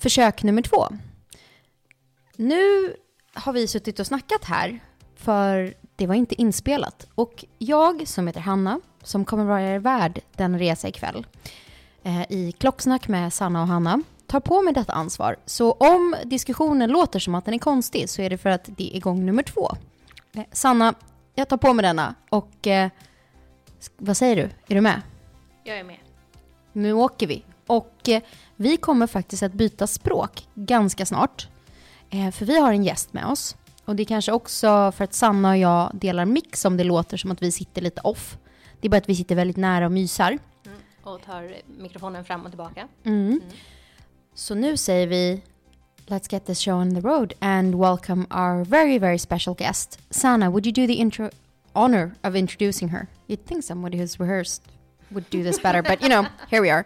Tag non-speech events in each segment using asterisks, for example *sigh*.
Försök nummer två. Nu har vi suttit och snackat här, för det var inte inspelat. Och jag, som heter Hanna, som kommer vara er värd den resa ikväll, eh, i Klocksnack med Sanna och Hanna, tar på mig detta ansvar. Så om diskussionen låter som att den är konstig så är det för att det är gång nummer två. Eh, Sanna, jag tar på mig denna och eh, vad säger du? Är du med? Jag är med. Nu åker vi. Och eh, vi kommer faktiskt att byta språk ganska snart. Eh, för vi har en gäst med oss. Och det är kanske också för att Sanna och jag delar mix om det låter som att vi sitter lite off. Det är bara att vi sitter väldigt nära och mysar. Och tar mikrofonen fram och tillbaka. Mm. Så nu säger vi Let's get this show on the road and welcome our very, very special guest. Sanna, would you do the intro honor of introducing her? You'd think somebody who's rehearsed would do this better, but you know, here we are.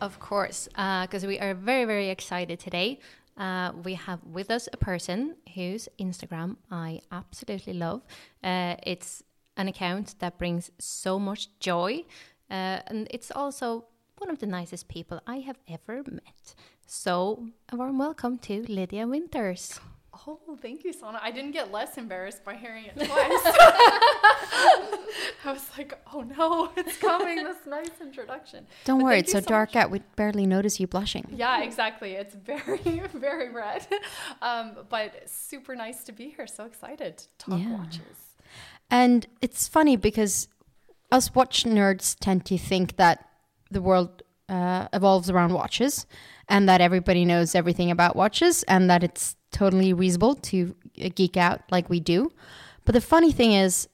Of course, because we are very, very excited today. Uh, we have with us a person whose Instagram I absolutely love. Uh, it's an account that brings so much joy, uh, and it's also one of the nicest people I have ever met. So, a warm welcome to Lydia Winters. Oh, thank you, Sanna. I didn't get less embarrassed by hearing it *laughs* twice. I was like, oh no, it's coming, this nice introduction. Don't But worry, it's you so dark much. out, we'd barely notice you blushing. Yeah, exactly. It's very, *laughs* very red. Um, but super nice to be here. So excited to talk Yeah. watches. And it's funny because us watch nerds tend to think that the world uh, evolves around watches and that everybody knows everything about watches and that it's totally reasonable to uh, geek out like we do. But the funny thing is,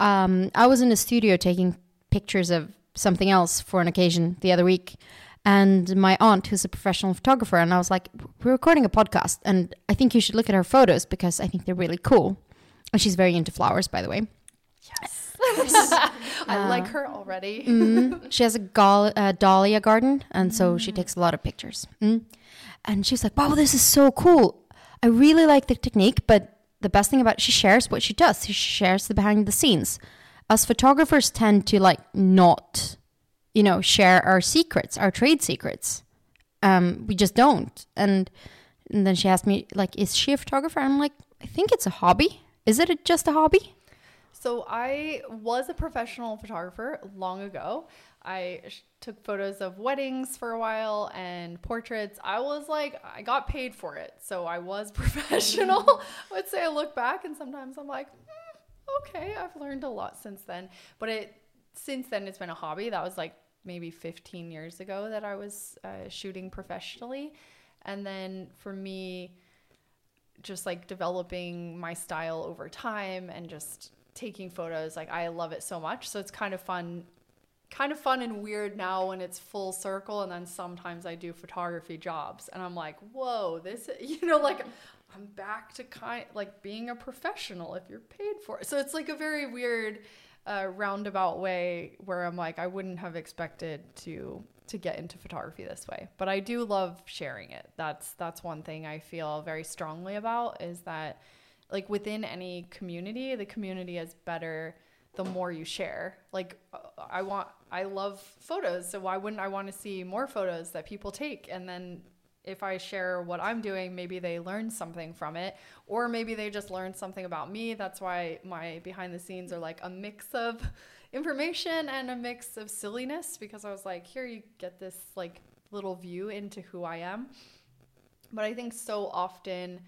um, I was in a studio taking pictures of something else for an occasion the other week. And my aunt, who's a professional photographer, and I was like, We're recording a podcast, and I think you should look at her photos because I think they're really cool. And she's very into flowers, by the way. Yes. *laughs* *laughs* I like her already. Mm. She has a gal- uh, dahlia garden, and so she takes a lot of pictures. Mm. And she was like, "Wow, this is so cool! I really like the technique, but the best thing about she shares what she does. She shares the behind the scenes. Us photographers tend to like not, you know, share our secrets, our trade secrets. Um, we just don't. And, and then she asked me, like, is she a photographer? I'm like, I think it's a hobby. Is it just a hobby? So I was a professional photographer long ago. I sh- took photos of weddings for a while and portraits. I was like, I got paid for it, so I was *laughs* professional. I would say I look back and sometimes I'm like, "Hmm, okay, I've learned a lot since then. But it since then it's been a hobby. That was like maybe 15 years ago that I was uh, shooting professionally. And then for me, just like developing my style over time and just taking photos, like I love it so much. So it's kind of fun kind of fun and weird now when it's full circle and then sometimes I do photography jobs and I'm like, "Whoa, this *laughs* you know like I'm back to kind like being a professional if you're paid for it." So it's like a very weird uh, roundabout way where I'm like I wouldn't have expected to to get into photography this way. But I do love sharing it. That's that's one thing I feel very strongly about is that like within any community, the community is better the more you share. Like I want I love photos, so why wouldn't I want to see more photos that people take and then if I share what I'm doing, maybe they learn something from it, or maybe they just learn something about me. That's why my behind the scenes are like a mix of information and a mix of silliness because I was like, here you get this like little view into who I am. But I think so often,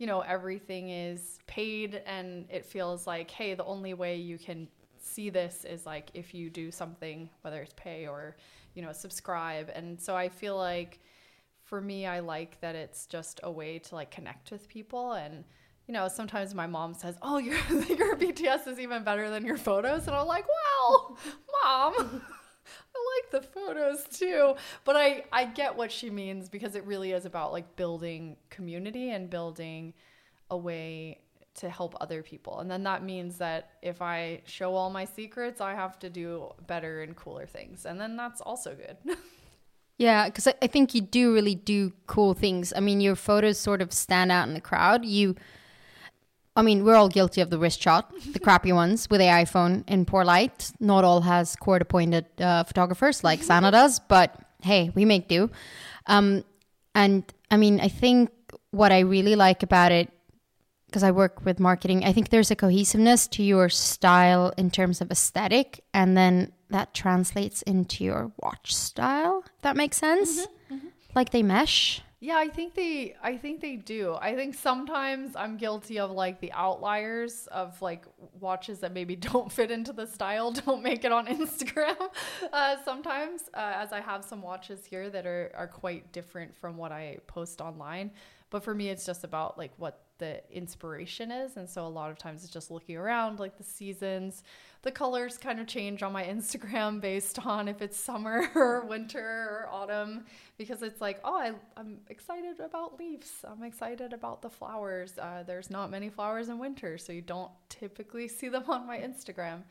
you know, everything is paid and it feels like, hey, the only way you can see this is like if you do something, whether it's pay or, you know, subscribe. And so I feel like for me, I like that it's just a way to like connect with people. And, you know, sometimes my mom says, oh, your, *laughs* your BTS is even better than your photos. And I'm like, well, mom. *laughs* The photos too, but I I get what she means because it really is about like building community and building a way to help other people. And then that means that if I show all my secrets, I have to do better and cooler things. And then that's also good. *laughs* Yeah, because I, I think you do really do cool things. I mean, your photos sort of stand out in the crowd. You, I mean, we're all guilty of the wrist shot, the *laughs* crappy ones with the iPhone in poor light. Not all has court appointed uh, photographers like *laughs* Sanna does, but hey, we make do. Um, and I mean, I think what I really like about it, because I work with marketing, I think there's a cohesiveness to your style in terms of aesthetic, and then that translates into your watch style. If that makes sense. Like they mesh. Yeah, I think they I think they do. I think sometimes I'm guilty of like the outliers of like watches that maybe *laughs* don't fit into the style, *laughs* don't make it on Instagram. *laughs* Uh, sometimes, uh, as I have some watches here that are are quite different from what I post online. But for me, it's just about like what the inspiration is, and so a lot of times it's just looking around, like the seasons, the colors kind of change on my *laughs* Instagram based on if it's summer *laughs* or winter or autumn because it's like, oh, I, I'm excited about leaves. I'm excited about the flowers. Uh, there's not many flowers in winter, so you don't typically *laughs* see them on my Instagram.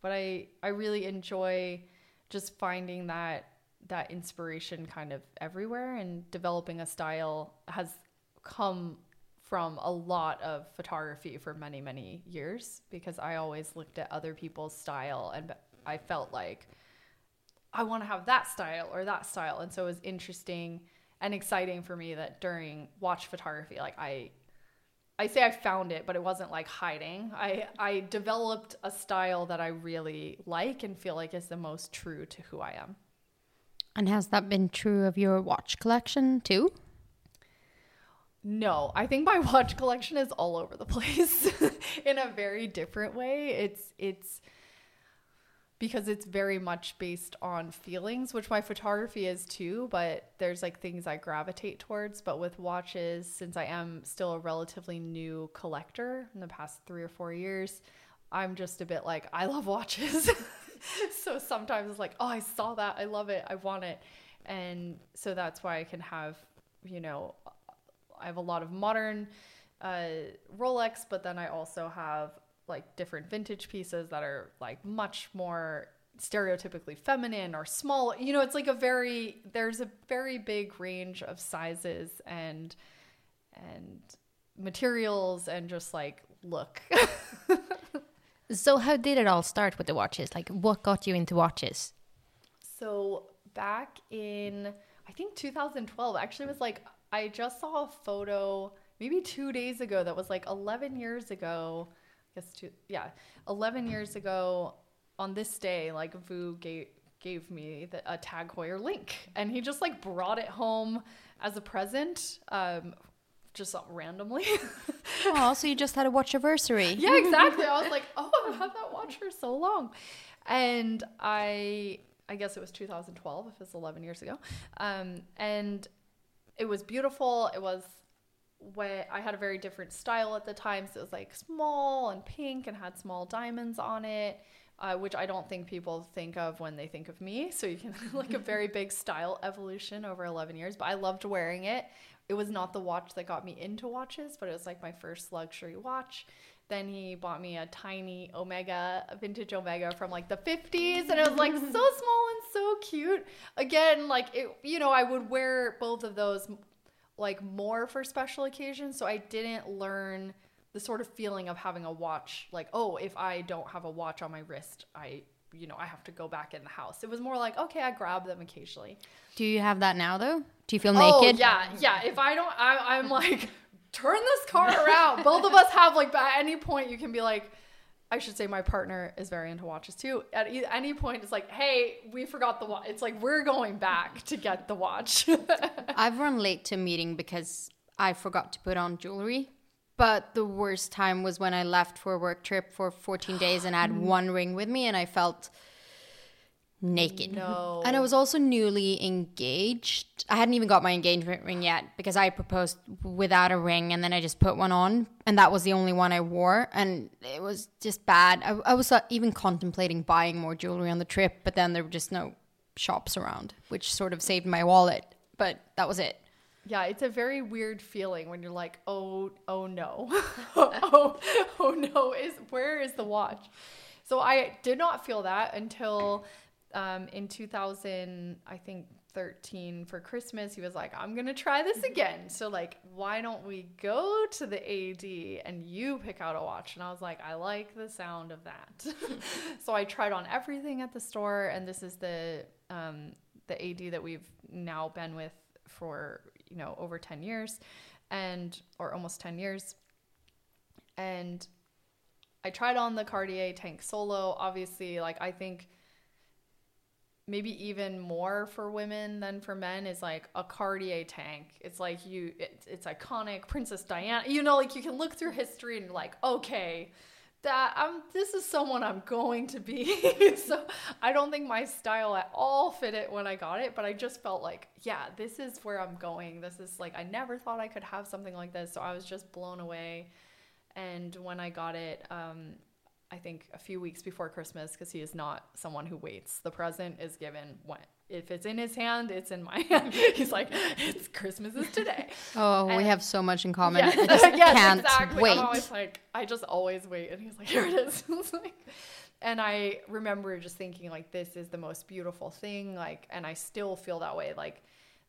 But I, I really enjoy just finding that that inspiration kind of everywhere and developing a style has come from a lot of photography for many many years because I always looked at other people's style and I felt like I want to have that style or that style. And so it was interesting and exciting for me that during watch photography like I I say I found it but it wasn't like hiding. I I developed a style that I really like and feel like is the most true to who I am. And has that been true of your watch collection too? No, I think my *laughs* watch collection is all over the place *laughs* in a very different way. It's it's because it's very much based on feelings, which my photography is too, but there's like things I gravitate towards, but with watches since I am still a relatively new collector in the past 3 or 4 years, I'm just a bit like I love watches. *laughs* so sometimes it's like, "Oh, I saw that. I love it. I want it." And so that's why I can have, you know, I have a lot of modern uh, Rolex, but then I also have like different vintage pieces that are like much more stereotypically feminine or small. You know, it's like a very there's a very big range of sizes and and materials and just like look. *laughs* So how did it all start with the watches? Like what got you into watches? So back in I think 2012 actually was like I just saw a photo maybe 2 days ago that was like 11 years ago. I guess two yeah, 11 years ago on this day like Vu gave gave me the, a Tag Heuer link and he just like brought it home as a present um just randomly. *laughs* Oh, so you just had a watch anniversary. Yeah, exactly. I was *laughs* like, oh, I've had that watch for so long. And I I guess it was 2012, if it's 11 years ago. Um, and it was beautiful. It was when I had a very different style at the time. So it was like small and pink and had small diamonds on it, uh, which I don't think people think of when they think of me. So you can *laughs* like a very *laughs* big style evolution over 11 years. But I loved wearing it. It was not the watch that got me into watches, but it was like my first luxury watch. Then he bought me a tiny Omega, a vintage Omega from like the 50s. And it was like *laughs* so small and so cute. Again, like it, you know, I would wear both of those like more for special occasions. So I didn't learn the sort of feeling of having a watch. Like, oh, if I don't have a watch on my wrist, I, you know, I have to go back in the house. It was more like, okay, I grab them occasionally. Do you have that now though? Do you feel naked? Oh, yeah, yeah. If I don't, I, I'm like, turn this car around. Both of us have like, at any point, you can be like, I should say my partner is very into watches too. At e- any point, it's like, hey, we forgot the watch. It's like we're going back to get the watch. *laughs* I've run late to a meeting because I forgot to put on jewelry. But the worst time was when I left for a work trip for 14 days and I had *gasps* one ring with me and I felt naked. No. And I was also newly engaged. I hadn't even got my engagement ring yet because I proposed without a ring and then I just put one on and that was the only one I wore and it was just bad. I, I was uh, even contemplating buying more jewelry on the trip, but then there were just no shops around, which sort of saved my wallet. But that was it. Yeah, it's a very weird feeling when you're like, oh, oh no, *laughs* oh, oh no, is where is the watch? So I did not feel that until um, in 2000, I think 13 for Christmas. He was like, I'm gonna try this again. So like, why don't we go to the AD and you pick out a watch? And I was like, I like the sound of that. *laughs* *laughs* so I tried on everything at the store, and this is the um, the AD that we've now been with for you know over 10 years and or almost 10 years and i tried on the cartier tank solo obviously like i think maybe even more for women than for men is like a cartier tank it's like you it's, it's iconic princess diana you know like you can look through history and like okay that I'm this is someone I'm going to be. *laughs* so I don't think my style at all fit it when I got it, but I just felt like, yeah, this is where I'm going. This is like I never thought I could have something like this, so I was just blown away. And when I got it, um, I think a few weeks before Christmas, because he is not someone who waits. The present is given when if it's in his hand, it's in my *laughs* hand. He's like, it's Christmas is today. *laughs* Oh, we have so much in common. I *laughs* just yes, can't exactly. wait. I'm always like, I just always wait. And he's like, here it is. Like- and I remember just thinking, like, this is the most beautiful thing. Like, and I still feel that way. Like,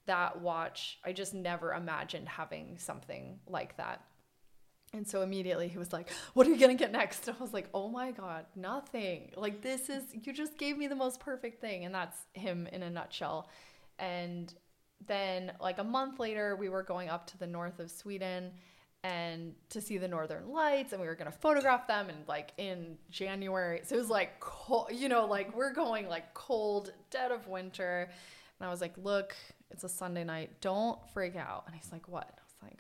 that watch, I just never imagined having something like that. And so immediately he was like, What are you going to get next? And I was like, Oh my God, nothing. Like, this is, you just gave me the most perfect thing. And that's him in a nutshell. And then, like, a month later, we were going up to the north of Sweden and to see the northern lights and we were going to photograph them and like in January so it was like cold you know like we're going like cold dead of winter and I was like look it's a Sunday night don't freak out and he's like what and I was like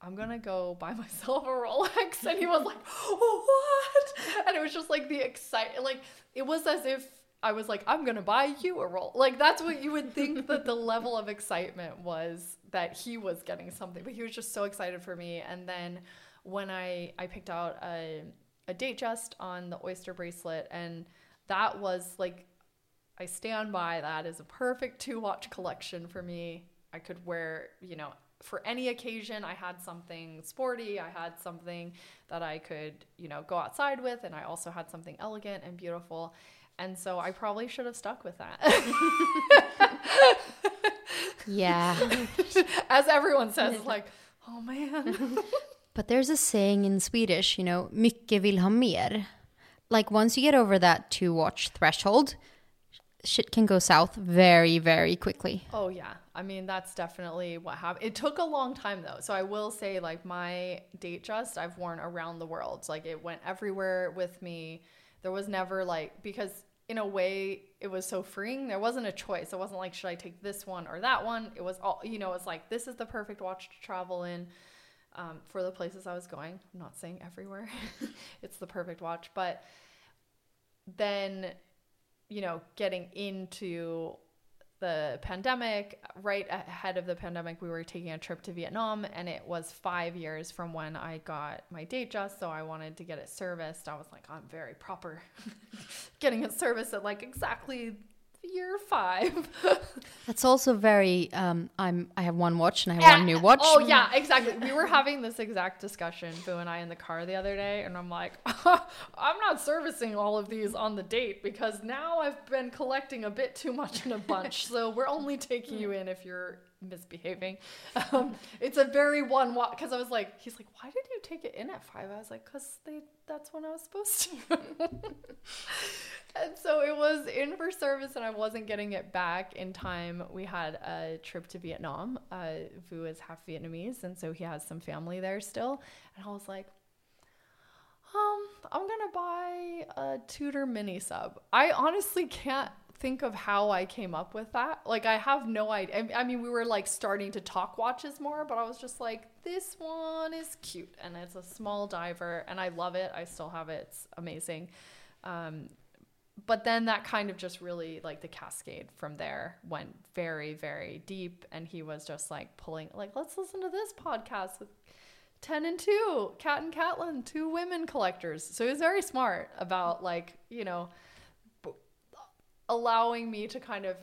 I'm gonna go buy myself a Rolex. And he was like, What? And it was just like the excitement, like it was as if I was like, I'm gonna buy you a Rolex. Like that's what you would think that the level of excitement was that he was getting something. But he was just so excited for me. And then when I I picked out a a Datejust on the oyster bracelet and that was like I stand by that as a perfect two watch collection for me. I could wear, you know, for any occasion. I had something sporty, I had something that I could, you know, go outside with, and I also had something elegant and beautiful. And so I probably should have stuck with that. *laughs* Yeah. *laughs* As everyone says, like, oh man. *laughs* But there's a saying in Swedish, you know, mycket vill ha mer. Like once you get over that two watch threshold, shit can go south very, very quickly. Oh yeah. I mean, that's definitely what happened. It took a long time though. So I will say like my Datejust I've worn around the world. Like it went everywhere with me. There was never like because in a way it was so freeing. There wasn't a choice. It wasn't like should I take this one or that one? It was all you know, it's like this is the perfect watch to travel in. Um, for the places I was going, I'm not saying everywhere. *laughs* it's the perfect watch, but then you know, getting into the pandemic. Right ahead of the pandemic, we were taking a trip to Vietnam, and it was five years from when I got my Datejust. So I wanted to get it serviced. I was like, I'm very proper, *laughs* getting it serviced at like exactly year five. *laughs* That's also very. Um, I'm. I have one watch and I have one new watch. Oh yeah, exactly. We were having this exact discussion, Boo and I, in the car the other day, and I'm like, *laughs* I'm not servicing all of these on the date because now I've been collecting a bit too much in a bunch. so we're only taking you in if you're misbehaving. *laughs* Um, it's a very one watch because I was like, he's like, why did you take it in at five? I was like, because they that's when I was supposed to. *laughs* and so it was in for service, and I wasn't getting it back in time. We had a trip to Vietnam. Uh, Vu is half Vietnamese, and so he has some family there still. And I was like, um, I'm gonna buy a Tudor mini sub. I honestly can't think of how I came up with that. Like, I have no idea. I mean, we were like starting to talk watches more, but I was just like, this one is cute and it's a small diver and I love it. I still have it. It's amazing. Um, but then that kind of just really like the cascade from there went very, very deep. And he was just like pulling, like, let's listen to this podcast with 10 and 2, Cat and Catlin, two women collectors. So he was very smart about like, you know, allowing me to kind of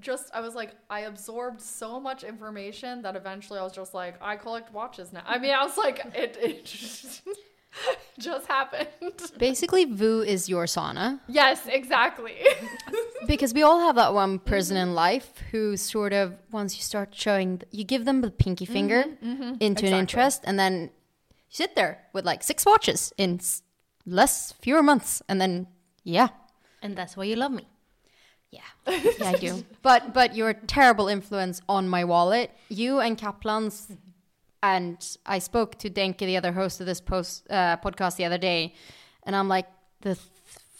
just I was like I absorbed so much information that eventually I was just like I collect watches now. I mean I was like it it just, *laughs* just happened. Basically, Vu is your Sanna. Yes, exactly. *laughs* because we all have that one person in life who sort of once you start showing you give them the pinky mm-hmm, finger mm-hmm. into Exactly. an interest and then you sit there with like six watches in less fewer months and then yeah And that's why you love me. Yeah, yeah, I do. *laughs* But but you're terrible influence on my wallet. You and Kaplan's, and I spoke to Denke, the other host of this post uh, podcast, the other day, and I'm like, the th-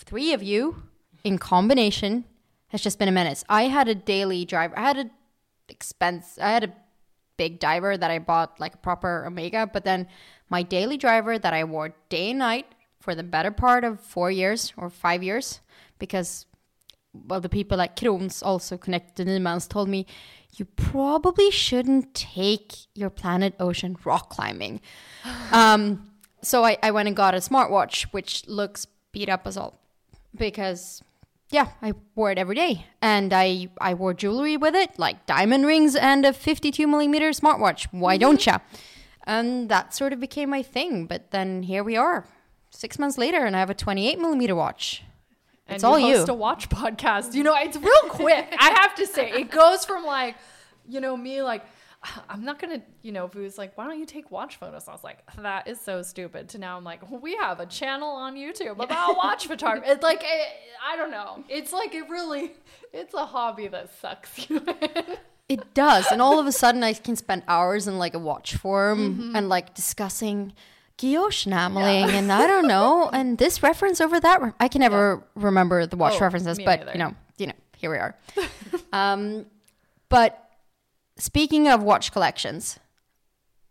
three of you in combination has just been a menace. I had a daily driver. I had a expense. I had a big diver that I bought like a proper Omega, but then my daily driver that I wore day and night for the better part of four years or five years, because well, the people at Kroons also connected to Nymans told me you probably shouldn't take your Planet Ocean rock climbing. *sighs* um, so I, I went and got a smartwatch, which looks beat up as all because yeah, I wore it every day, and I I wore jewelry with it, like diamond rings and a 52 millimeter smartwatch. Why don't ya? And that sort of became my thing. But then here we are, six months later, and I have a 28 millimeter watch. And It's all you you. host watch *laughs* podcast. You know, it's real quick. I have to say, it goes from like, you know, me like, *sighs* I'm not gonna, you know, Vu's like, why don't you take watch photos? I was like, that is so stupid. To now, I'm like, we have a channel on YouTube about *laughs* watch photography. It's like, it, I don't know. It's like it really, it's a hobby that sucks you *laughs* in. It does, and all of a sudden I can spend hours in like a watch forum mm-hmm. and like discussing guilloche enameling and I don't know, *laughs* and this reference over that. Re- I can never remember the watch Oh, references, but neither. you know, you know, here we are. *laughs* um, but speaking of watch collections,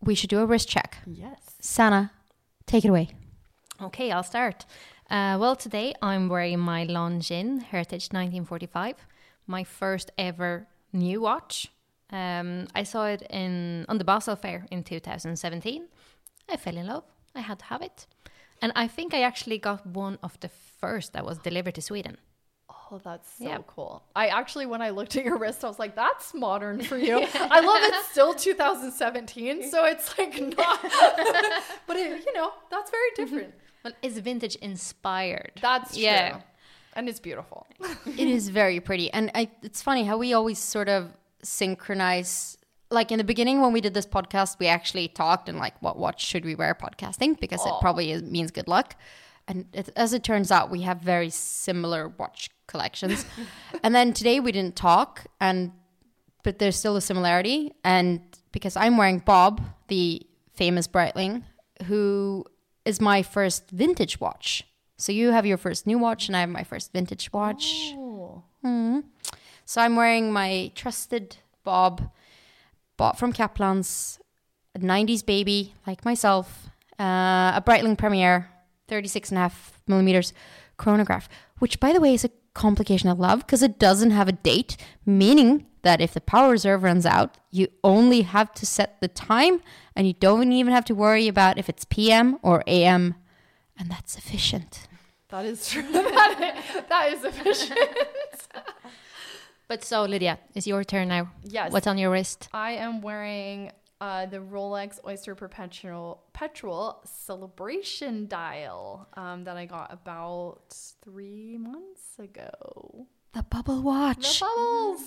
we should do a wrist check. Yes. Sanna, take it away. Okay, I'll start. Uh, well, today I'm wearing my Longines Heritage 1945, my first ever new watch. Um, I saw it in on the Basel Fair in 2017. I fell in love. I had to have it, and I think I actually got one of the first that was delivered to Sweden. Oh, that's so Yeah. cool. I actually, when I looked at your wrist, I was like, that's modern for you. *laughs* I love it's still 2017, so it's like *laughs* not, *laughs* but it, you know, that's very mm-hmm. different. Well, it's vintage inspired. That's true. Yeah. And it's beautiful. it is very pretty and I, it's funny how we always sort of synchronize like in the beginning when we did this podcast we actually talked and like what watch should we wear podcasting? Because it probably is, means good luck. And it, as it turns out we have very similar watch collections. *laughs* And then today we didn't talk and but there's still a similarity. And because i'm wearing bob the famous breitling who is my first vintage watch. So you have your first new watch and i have my first vintage watch. Oh. Hmm. So I'm wearing my trusted Bob, bought from Kaplan's, a 90s baby like myself, uh, a Breitling Premier, 36 and a half millimeters chronograph, which by the way is a complication I love because it doesn't have a date, meaning that if the power reserve runs out, you only have to set the time and you don't even have to worry about if it's PM or AM. And that's efficient. That is true. *laughs* that is efficient. *laughs* But so, Lydia, it's your turn now. Yes. What's on your wrist? I am wearing uh, the Rolex Oyster Perpetual Petrol Celebration dial um, that I got about three months ago. The bubble watch. The bubbles.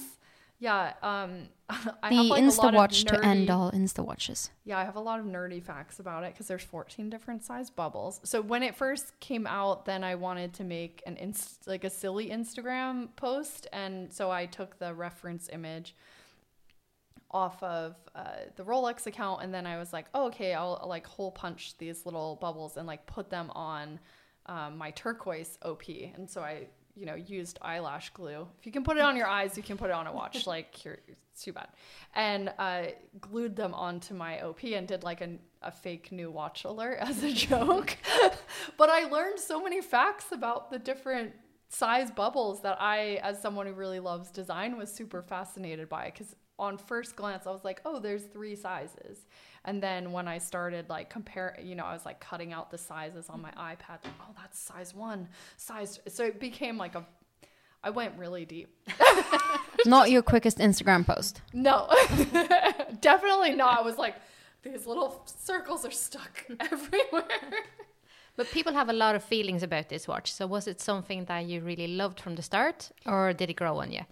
Yeah. Um, *laughs* I the have like a Insta lot watch of to end all Insta watches. Yeah, I have a lot of nerdy facts about it because there's 14 different size bubbles. So when it first came out, then I wanted to make an inst- like a silly Instagram post, and so I took the reference image off of uh, the Rolex account, and then I was like, oh, okay, I'll, I'll, like hole punch these little bubbles and like put them on um, my turquoise OP, and so I you know used eyelash glue. If you can put it on your eyes, you can put it on a watch. *laughs* like here, it's too bad, and uh, glued them onto my OP and did like a, a fake new watch alert *laughs* as a joke. *laughs* but I learned so many facts about the different size bubbles that I, as someone who really loves design, was super fascinated by. Because on first glance, I was like, oh, there's three sizes. And then when I started like compare, you know, I was like cutting out the sizes on my iPad. Like, oh, that's size one, size. So it became like a. I went really deep. *laughs* Not your quickest Instagram post. No, *laughs* definitely not. I was like, these little circles are stuck *laughs* everywhere. But people have a lot of feelings about this watch. So was it something that you really loved from the start, or did it grow on you?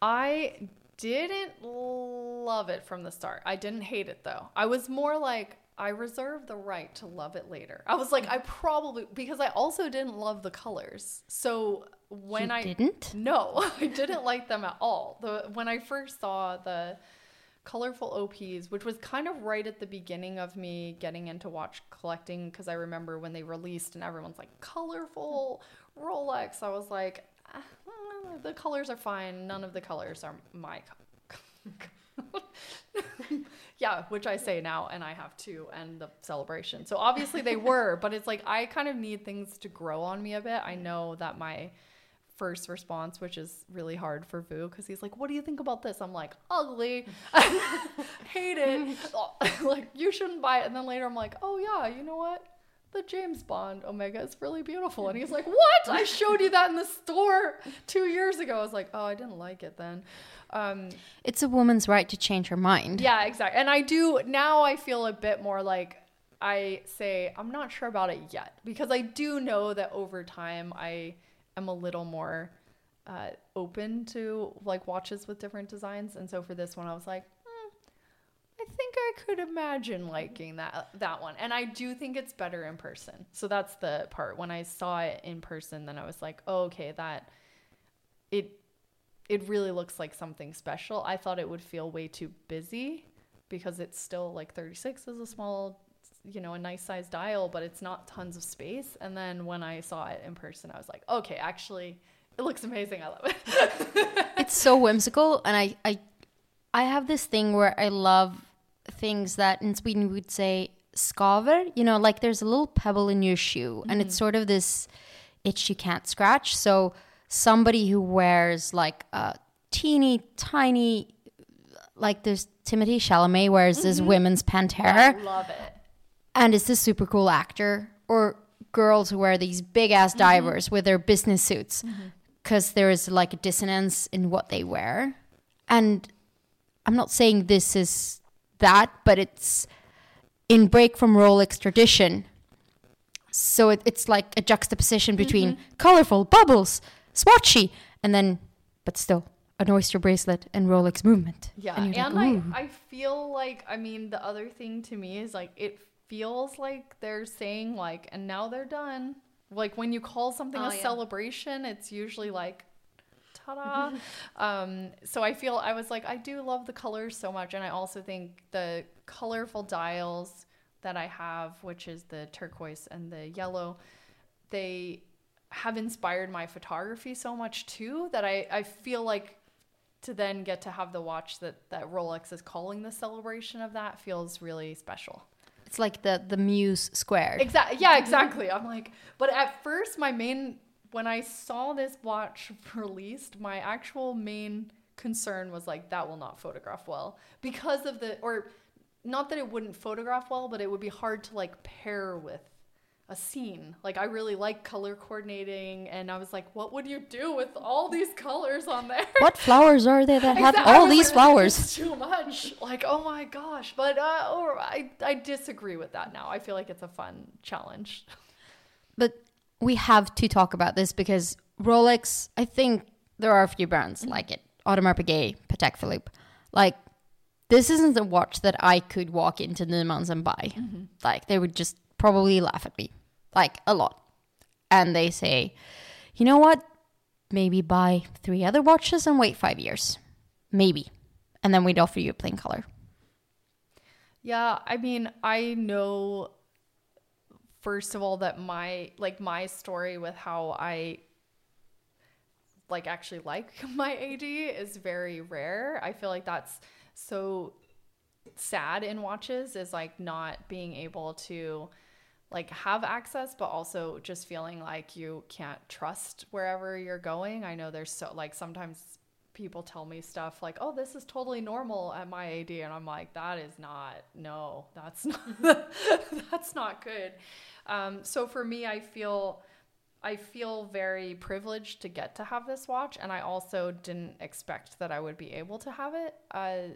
I didn't love it from the start. I didn't hate it though. I was more like, I reserve the right to love it later. I was like, I probably because I also didn't love the colors. So when You I didn't? no, *laughs* I didn't like them at all. The when I first saw the colorful OPs, which was kind of right at the beginning of me getting into watch collecting because I remember when they released and everyone's like colorful Rolex. I was like, ah, the colors are fine. None of the colors are my. Co- *laughs* yeah, which I say now, and I have to end the celebration. So obviously they *laughs* were, but it's like I kind of need things to grow on me a bit. I know that my first response, which is really hard for Vu, because he's like, "What do you think about this?" I'm like, "Ugly, *laughs* hate it, like you shouldn't buy it." And then later I'm like, "Oh yeah, you know what?" The James Bond Omega is really beautiful. And he's like, *laughs* What? I showed you that in the store two years ago. I was like, Oh, I didn't like it then. Um, It's a woman's right to change her mind. yeah, exactly. And I do now I feel a bit more like I say I'm not sure about it yet because I do know that over time I am a little more uh, open to like watches with different designs. And so for this one, I was like, I think I could imagine liking that that one. And I do think it's better in person. So that's the part. When I saw it in person, then I was like, oh, okay, that it it really looks like something special. I thought it would feel way too busy because it's still like 36 is a small, you know, a nice size dial, but it's not tons of space. And then when I saw it in person, I was like, okay, actually, it looks amazing. I love it. *laughs* It's so whimsical and I, I I have this thing where I love things that in Sweden we would say skaver, you know, like there's a little pebble in your shoe and it's mm. sort of this itch you can't scratch. So somebody who wears like a teeny tiny like there's Timothée Chalamet wears this mm-hmm. women's Panthère love it. and it's this super cool actor or girls who wear these big ass mm-hmm. divers with their business suits mm-hmm. because there is like a dissonance in what they wear. And i'm not saying this is that but it's in break from rolex tradition so it, it's like a juxtaposition between mm-hmm. colorful bubbles swatchy and then but still an oyster bracelet and rolex movement Yeah, and and, like, I, I feel like I mean the other thing to me is like it feels like they're saying like and now they're done. Like when you call something Oh, a yeah. celebration, it's usually like ta-da. um, so I feel I was like I do love the colors so much, and I also think the colorful dials that I have, which is the turquoise and the yellow, they have inspired my photography so much too that I, I feel like to then get to have the watch that, that Rolex is calling the celebration of that feels really special. it's like the the muse squared Exactly. Yeah, exactly. I'm like, but at first, my main when I saw this watch *laughs* released, my actual main concern was like that will not photograph well because of the or not that it wouldn't photograph well, but it would be hard to like pair with a scene. Like I really like color coordinating and I was like, what would you do with all these colors on there? *laughs* What flowers are there that have Exactly. All these like, flowers? It's too much. Like, oh my gosh. But uh, or I, I disagree with that now. I feel like it's a fun challenge. But we have to talk about this because Rolex, I think there are a few brands mm-hmm. like it. Audemars Piguet, Patek Philippe. Like, this isn't a watch that I could walk into Nyman's and buy. Mm-hmm. Like, they would just probably laugh at me. Like, a lot. And they say, you know what? Maybe buy three other watches and wait five years. Maybe. And then we'd offer you a plain color. Yeah, I mean, I know first of all that my like my story with how I like actually like *laughs* my AD is very rare. I feel like that's so sad in watches is like not being able to like have access but also just feeling like you can't trust wherever you're going. I know there's so like sometimes people tell me stuff like, "Oh, this is totally normal at my AD," and I'm like, "That is not. No, that's *laughs* not. that's not good." Um, so for me, I feel, I feel very privileged to get to have this watch, and I also didn't expect that I would be able to have it. Uh,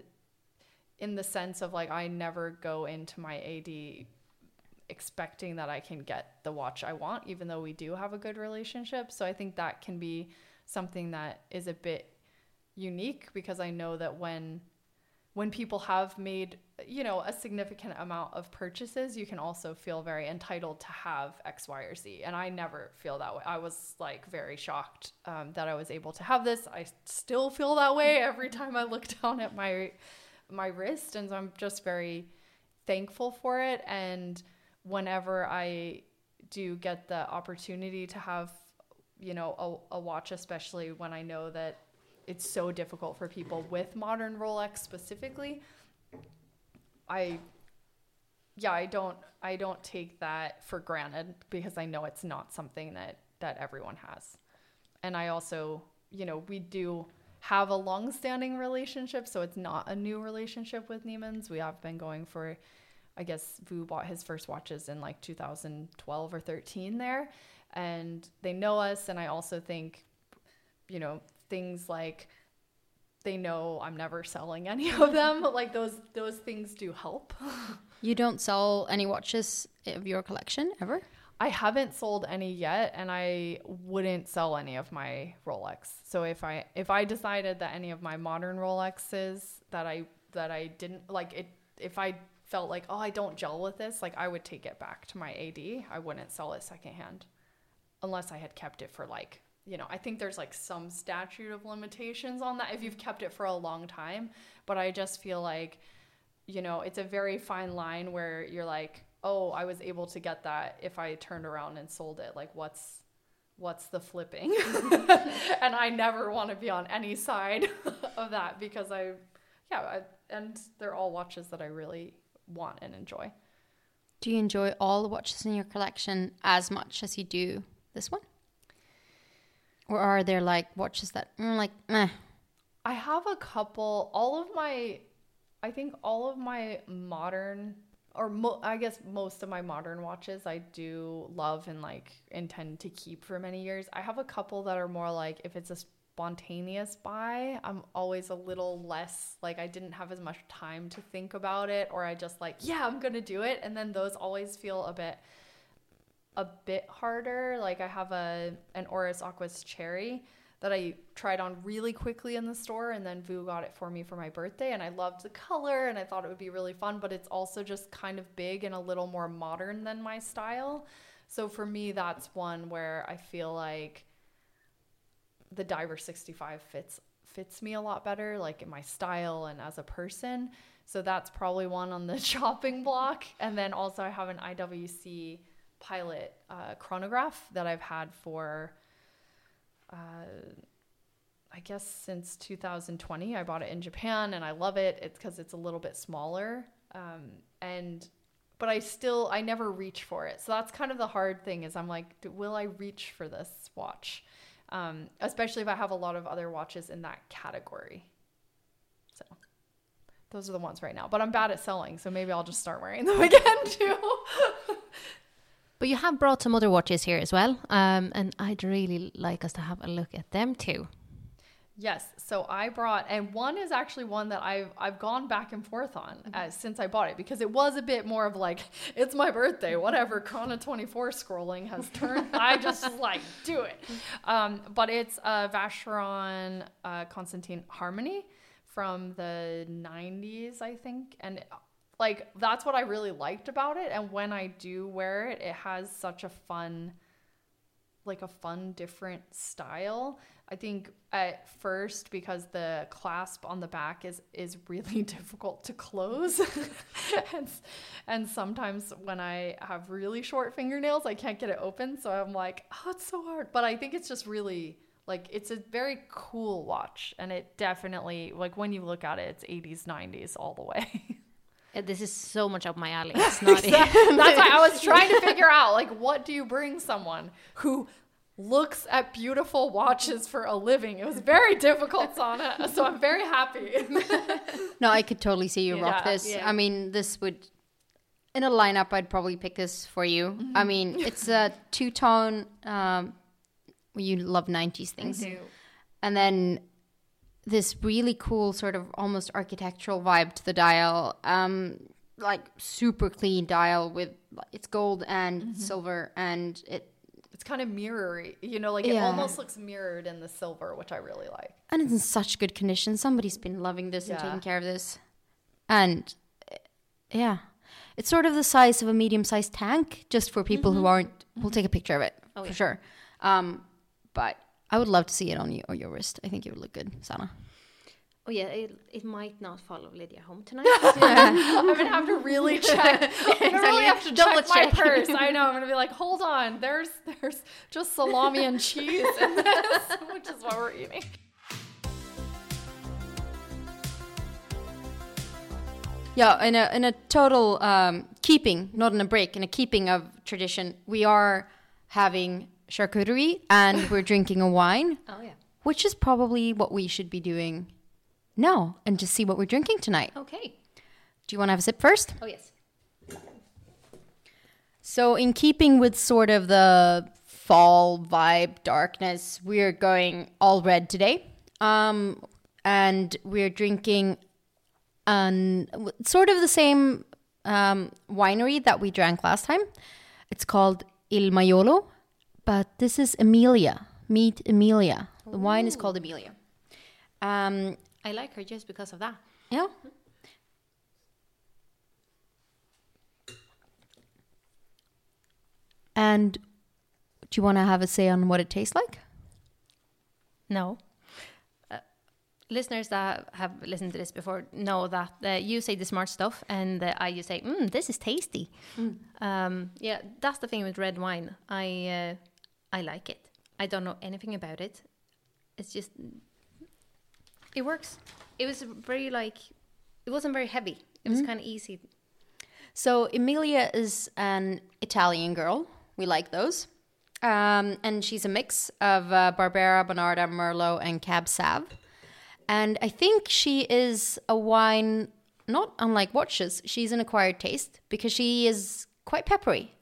in the sense of like, I never go into my AD expecting that I can get the watch I want, even though we do have a good relationship. So I think that can be something that is a bit unique because I know that when when people have made you know a significant amount of purchases you can also feel very entitled to have x y or z. And i never feel that way. I was like very shocked um, that i was able to have this. I still feel that way every time i look *laughs* down at my my wrist. And so i'm just very thankful for it. And whenever i do get the opportunity to have you know a, a watch especially when i know that it's so difficult for people with modern Rolex specifically. I yeah, I don't I don't take that for granted because I know it's not something that that everyone has. And I also, you know, we do have a long-standing relationship, so it's not a new relationship with Nyman's. We have been going for I guess Vu bought his first watches in like 2012 or 13 there and they know us and I also think you know things like they know I'm never selling any of them. *laughs* like those those things do help. *laughs* You don't sell any watches of your collection ever? I haven't sold any yet and I wouldn't sell any of my Rolex. So if I if I decided that any of my modern Rolexes that I that I didn't like it if I felt like oh I don't gel with this, like I would take it back to my AD. I wouldn't sell it secondhand unless I had kept it for like you know, I think there's like some statute of limitations on that if you've mm-hmm. kept it for a long time. But I just feel like, you know, it's a very fine line where you're like, oh, I was able to get that if I turned around and sold it. Like, what's what's the flipping? *laughs* *laughs* and I never want to be on any side *laughs* of that because I, yeah, I, and they're all watches that I really want and enjoy. Do you enjoy all the watches in your collection as much as you do this one? Or are there like watches that mm, like meh? I have a couple. All of my, I think all of my modern, or mo- I guess most of my modern watches, I do love and like intend to keep for many years. I have a couple that are more like if it's a spontaneous buy, I'm always a little less like I didn't have as much time to think about it, or I just like yeah I'm gonna do it, and then those always feel a bit a bit harder. Like I have a an Oris Aquis Cherry that I tried on really quickly in the store and then Vu got it for me for my birthday and I loved the color and I thought it would be really fun, but it's also just kind of big and a little more modern than my style. So for me that's one where I feel like the Diver 65 fits fits me a lot better like in my style and as a person. So that's probably one on the *laughs* chopping block and then also I have an IWC pilot uh, chronograph that I've had for, uh, I guess, since 2020. I bought it in Japan and I love it. It's because it's a little bit smaller. Um, and but I still I never reach for it. So that's kind of the hard thing is I'm like, will I reach for this watch? Um, especially if I have a lot of other watches in that category. So those are the ones right now. But I'm bad at selling, so maybe I'll just start wearing them *laughs* again too. But you have brought some other watches here as well, um, and I'd really like us to have a look at them too. Yes. So I brought, and one is actually one that I've I've gone back and forth on uh, since I bought it because it was a bit more of like *laughs* it's my birthday, whatever. Chrono twenty four scrolling has turned. *laughs* I just like do it. Um, but it's a Vacheron uh, Constantin Harmony from the '90s, I think, and like that's what I really liked about it. And when I do wear it, it has such a fun like a fun different style. I think at first because the clasp on the back is is really *laughs* difficult to close. *laughs* And, and sometimes when i have really short fingernails i can't get it open. So i'm like oh it's so hard. But i think it's just really like it's a very cool watch. And it definitely like when you look at it it's 80s 90s all the way *laughs* This is so much up my alley. It's *laughs* not. That's why I was trying to figure out like what do you bring someone who looks at beautiful watches for a living. It was very difficult, Sanna. So I'm very happy. *laughs* No, I could totally see you rock this. yeah. I mean, this would in a lineup. I'd probably pick this for you. Mm-hmm. I mean, it's a two tone. Um, you love '90s things, and then this really cool sort of almost architectural vibe to the dial. Um, like super clean dial with it's gold and Mm-hmm. silver, and it it's kind of mirrory, you know, like it almost looks mirrored in the silver, which I really like. and it's in such good condition. Somebody's been loving this and taking care of this. And uh, yeah, it's sort of the size of a medium sized tank, just for people Mm-hmm. who aren't. We'll take a picture of it Oh, for sure. Um, but I would love to see it on you or your wrist. I think it would look good, Sanna. Oh yeah, it, it might not follow Lydia home tonight. *laughs* *laughs* I'm gonna have to really *laughs* check. I'm gonna really have to Double check my check. purse. I know. I'm gonna be like, hold on. There's there's just salami and cheese in this, which is what we're eating. Yeah, in a in a total um, keeping, not in a break, in a keeping of tradition, we are having charcuterie and *laughs* we're drinking a wine. oh yeah. which is probably what we should be doing now and just see what we're drinking tonight. Okay. Do you want to have a sip first? Oh yes. So, in keeping with sort of the fall vibe, darkness, we're going all red today. Um, and we're drinking an sort of the same um, winery that we drank last time. It's called Il Maiolo, but this is Emilia. Meet Emilia. The wine is called Emilia. Um, I like her just because of that. yeah. And do you want to have a say on what it tastes like? No. Uh, listeners that have listened to this before know that uh, you say the smart stuff, and uh, I just say, mm, "This is tasty." Um, yeah, that's the thing with red wine. I uh, I like it. I don't know anything about it. It's just it works. It was very like it wasn't very heavy. It was kind of easy. So Emilia is an Italian girl. We like those. Um, and she's a mix of uh, Barbera, Bonarda, Merlot, and Cab Sav. And I think she is a wine, not unlike watches. She's an acquired taste because she is quite peppery.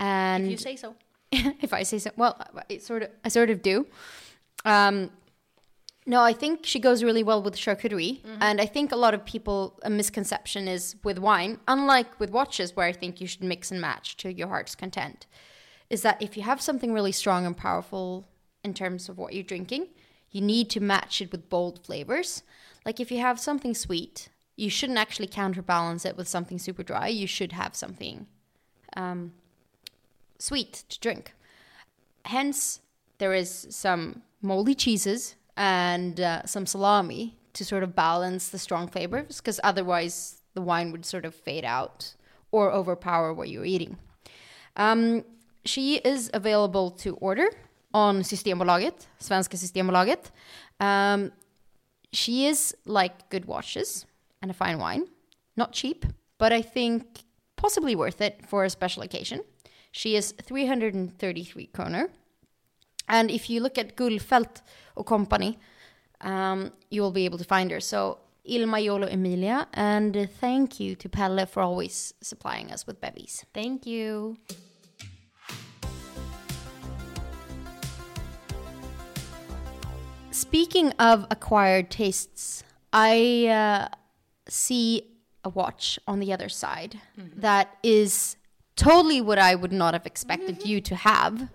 And If you say so. *laughs* if I say so. Well, I sort of, I sort of do. Um, no, I think she goes really well with charcuterie, and I think a lot of people a misconception is with wine, unlike with watches, where I think you should mix and match to your heart's content, is that if you have something really strong and powerful in terms of what you're drinking, you need to match it with bold flavors. Like if you have something sweet, you shouldn't actually counterbalance it with something super dry. You should have something um, sweet to drink. Hence, there is some moldy cheeses and uh, some salami to sort of balance the strong flavors, because otherwise the wine would sort of fade out or overpower what you're eating. Um, she is available to order on Systembolaget, Svenska Systembolaget. Um, she is like good watches and a fine wine, not cheap, but I think possibly worth it for a special occasion. She is 333 kroner. And if you look at Gullfeldt or Company, um, you will be able to find her. So Il Maiolo, Emilia, and thank you to Pelle for always supplying us with bevies. Thank you. Speaking of acquired tastes, I uh, see a watch on the other side that is totally what I would not have expected you to have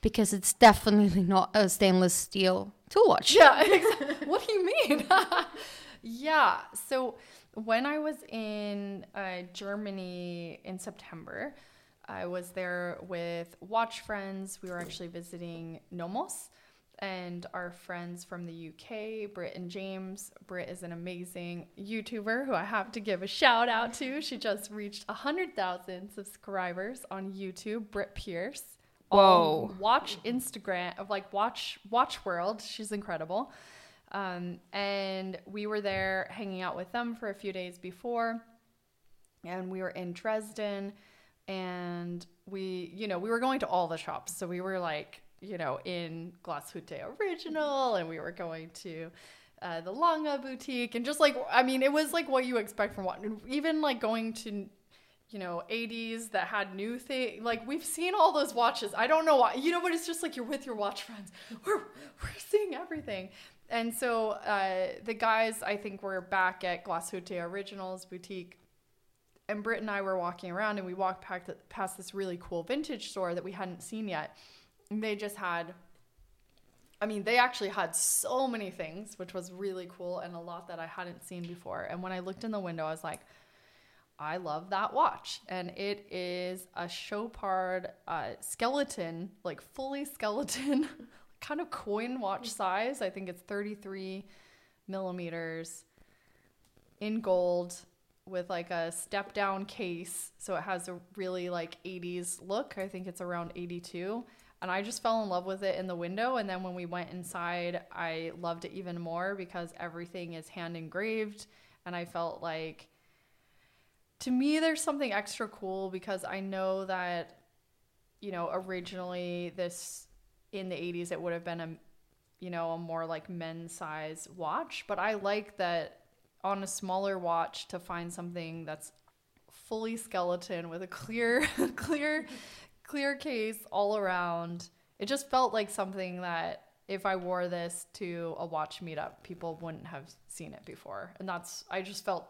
because it's definitely not a stainless steel tool watch. Yeah, *laughs* exactly. what do you mean? *laughs* yeah. So when I was in uh, Germany in September, I was there with watch friends. We were actually visiting Nomos and our friends from the UK, Britt and James. Britt is an amazing YouTuber who I have to give a shout out to. She just reached 100,000 subscribers on YouTube, Britt Pearce. Whoa. Um, watch Instagram of like watch Watch World. She's incredible. Um, and we were there hanging out with them for a few days before. And we were in Dresden and we, you know, we were going to all the shops. So we were like, you know, in Glashütte Original and we were going to uh, the Lange boutique and just like, I mean, it was like what you expect from what, even like going to you know, 80s that had new thing. Like we've seen all those watches. I don't know why, you know, but it's just like you're with your watch friends. We're we're seeing everything. And so uh, the guys, I think, were back at Glashütte Originals boutique, and Britt and I were walking around, and we walked past, past this really cool vintage store that we hadn't seen yet. They just had. I mean, they actually had so many things, which was really cool, and a lot that I hadn't seen before. And when I looked in the window, I was like, I love that watch. And it is a Chopard uh, skeleton, like fully *laughs* skeleton, kind of coin watch size. I think it's 33 millimeters in gold with like a step down case. So it has a really like 80s look. I think it's around 82. And I just fell in love with it in the window. And then when we went inside, I loved it even more because everything is hand engraved. And I felt like to me there's something extra cool because I know that you know originally this in the 80s it would have been a you know a more like men's size watch but I like that on a smaller watch to find something that's fully skeleton with a clear *laughs* clear clear case all around it just felt like something that if I wore this to a watch meetup people wouldn't have seen it before and that's I just felt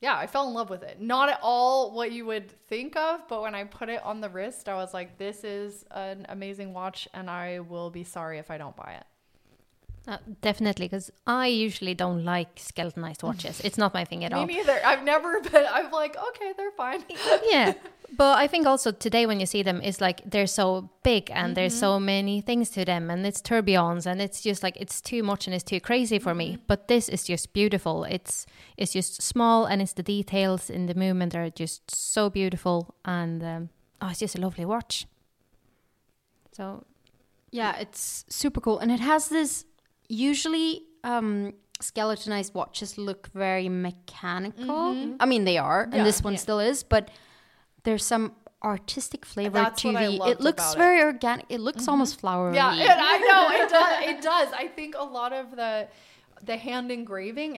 yeah, I fell in love with it. Not at all what you would think of, but when I put it on the wrist, I was like, this is an amazing watch, and I will be sorry if I don't buy it. Uh, definitely, because I usually don't like skeletonized watches. *laughs* It's not my thing at all. Me neither. I've never *laughs* been, I'm like, okay, they're fine. yeah but i think also today when you see them it's like they're so big and there's so many things to them and it's tourbillons and it's just like it's too much and it's too crazy for me but this is just beautiful it's it's just small and it's the details in the movement are just so beautiful and um, oh it's just a lovely watch so Yeah, it's super cool. And it has this usually um skeletonized watches look very mechanical. I mean they are, and Yeah. this one still is, but there's some artistic flavor That's to the it looks about it. very organic. It looks almost flowery. yeah, and I know it *laughs* does. It does. I think a lot of the the hand engraving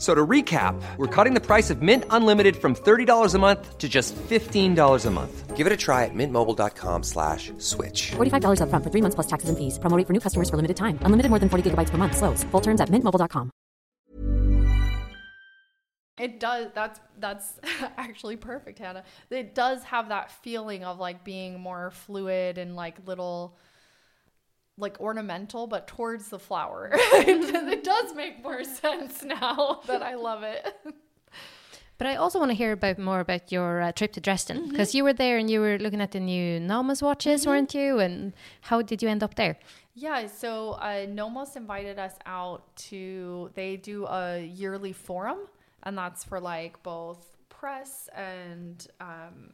F- So to recap, we're cutting the price of Mint Unlimited from $30 a month to just $15 a month. Give it a try at mintmobile.com slash switch. $45 upfront for three months plus taxes and fees. Promo rate for new customers for limited time. Unlimited more than 40 gigabytes per month. Slows. Full terms at mintmobile.com. It does. That's that's *laughs* actually perfect, Hanna. It does have that feeling of like being more fluid and like little, like ornamental, but towards the flower. *laughs* *laughs* it does make more sense now *laughs* that I love it. But I also want to hear about more about your uh, trip to Dresden because you were there and you were looking at the new Nomos watches, weren't you? And how did you end up there? Yeah, so uh, Nomos invited us out to, they do a yearly forum, and that's for like both press and um,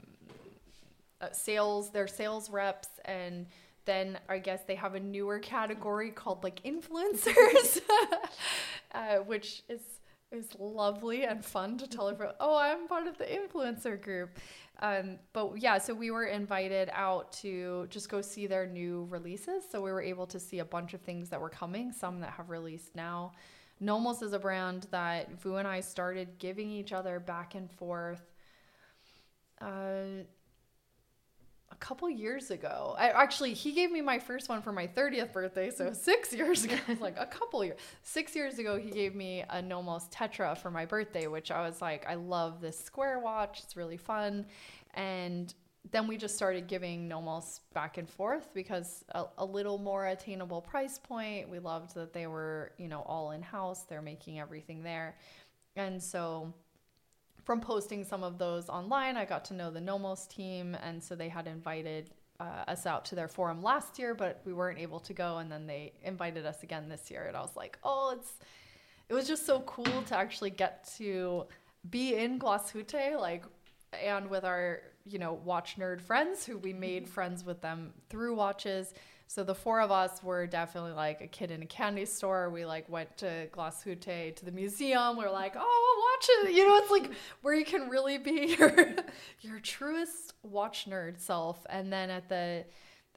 uh, sales, their sales reps, and then I guess they have a newer category called like influencers, *laughs* uh, which is is lovely and fun to tell everyone, oh, I'm part of the influencer group. Um, but yeah, so we were invited out to just go see their new releases. So we were able to see a bunch of things that were coming, some that have released now. Nomos is a brand that Vu and I started giving each other back and forth uh, a couple years ago. I actually he gave me my first one for my 30th birthday, so six years ago. *laughs* Like a couple years. Six years ago, he gave me a Nomos Tetra for my birthday, which I was like, I love this square watch. It's really fun, and then we just started giving Nomos back and forth because a, a little more attainable price point. We loved that they were, you know, all in house. They're making everything there, and so from posting some of those online, I got to know the Nomos team, and so they had invited uh, us out to their forum last year, but we weren't able to go, and then they invited us again this year, and I was like, oh, it's it was just so cool to actually get to be in Glashütte, like, and with our you know watch nerd friends who we made friends with them through watches. So the four of us were definitely like a kid in a candy store. We like went to Glashütte to the museum. We are like, oh, watch it. You know, it's like where you can really be *laughs* your your truest watch nerd self. And then at the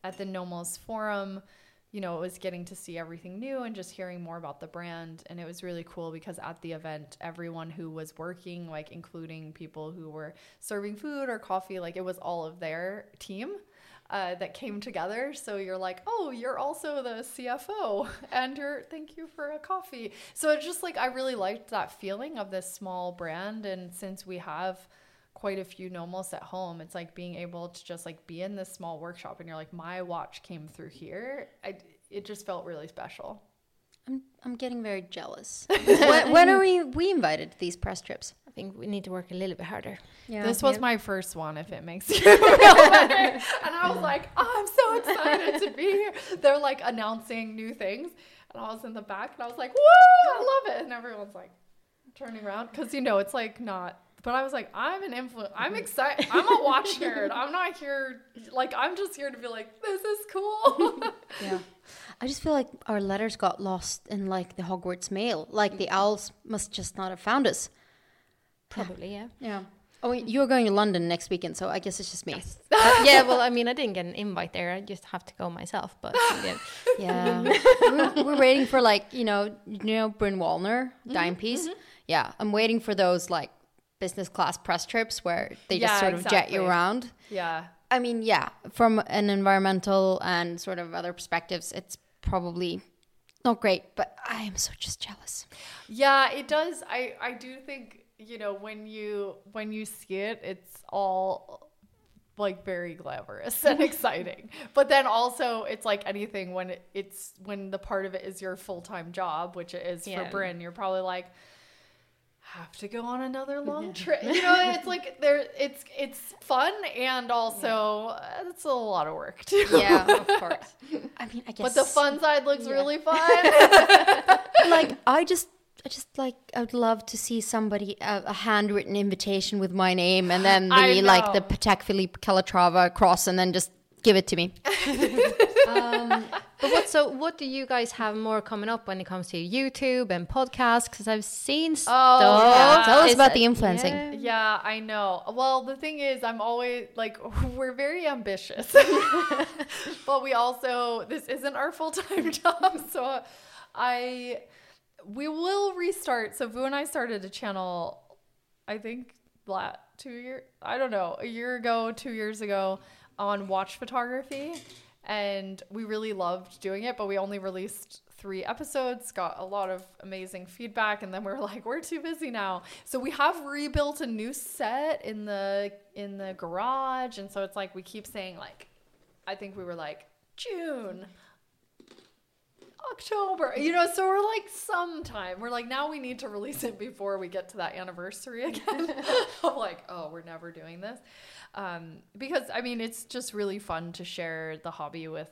at the Nomos forum, you know, it was getting to see everything new and just hearing more about the brand. And it was really cool because at the event, everyone who was working, like including people who were serving food or coffee, like it was all of their team uh, that came together. So you're like, oh, you're also the CFO, and you're thank you for a coffee. So it's just like I really liked that feeling of this small brand, and since we have quite a few nomos at home it's like being able to just like be in this small workshop and you're like my watch came through here I, it just felt really special I'm I'm getting very jealous. *laughs* when, when are we we invited to these press trips? I think we need to work a little bit harder. Yeah. this was my first one if it makes *laughs* you feel better *laughs* and i was like oh, i'm so excited to be here they're like announcing new things and i was in the back and i was like whoa i love it and everyone's like turning around because you know it's like not but i was like i'm an influence i'm mm-hmm. excited i'm a watch nerd i'm not here like i'm just here to be like this is cool *laughs* Yeah. I just feel like our letters got lost in like the Hogwarts mail. Like the mm-hmm. owls must just not have found us. Probably, yeah. Yeah. Oh, you're going to London next weekend, so I guess it's just me. *laughs* Uh, yeah, well, I mean, I didn't get an invite there. I just have to go myself. But *laughs* yeah, Yeah. we're, we're waiting for like, you know, you know Bryn Wallner, Dimepiece. Yeah. I'm waiting for those like business class press trips where they just Yeah, sort of jet you around. yeah I mean, yeah, from an environmental and sort of other perspectives, it's probably not great, but I am so just jealous. Yeah, it does. I I do think you know when you when you see it, it's all like very glamorous and *laughs* exciting. But then also it's like anything when it, it's when the part of it is your full time job, which it is Yeah. for Bryn. You're probably like have to go on another long *laughs* trip. You know, it's like there it's it's fun and also uh, it's a lot of work too. Yeah, of *laughs* course. I mean, I guess. But the fun side looks really fun. like I just I just like I would love to see somebody a, a handwritten invitation with my name and then the like the know. Patek Philippe Calatrava cross and then just give it to me. *laughs* Um, but what? So, what do you guys have more coming up when it comes to YouTube and podcasts? Because I've seen oh, stuff. Oh, yeah. Tell us Is about it- the influencing. yeah. Yeah, I know. Well, the thing is, I'm always like, *laughs* we're very ambitious, *laughs* but we also, this isn't our full time job. So I, we will restart. So Vu and I started a channel, I think, la two year, I don't know, a year ago, two years ago on watch photography. and we really loved doing it, but we only released three episodes, got a lot of amazing feedback, and then we were *laughs* like, we're too busy now. So we have rebuilt a new set in the in the garage, and so it's like we keep saying like, I think we were like June. October, you know, so we're like sometime. We're like now we need to release it before we get to that anniversary again. *laughs* *laughs* I'm like, oh, we're never doing this, um, because I mean, it's just really fun to share the hobby with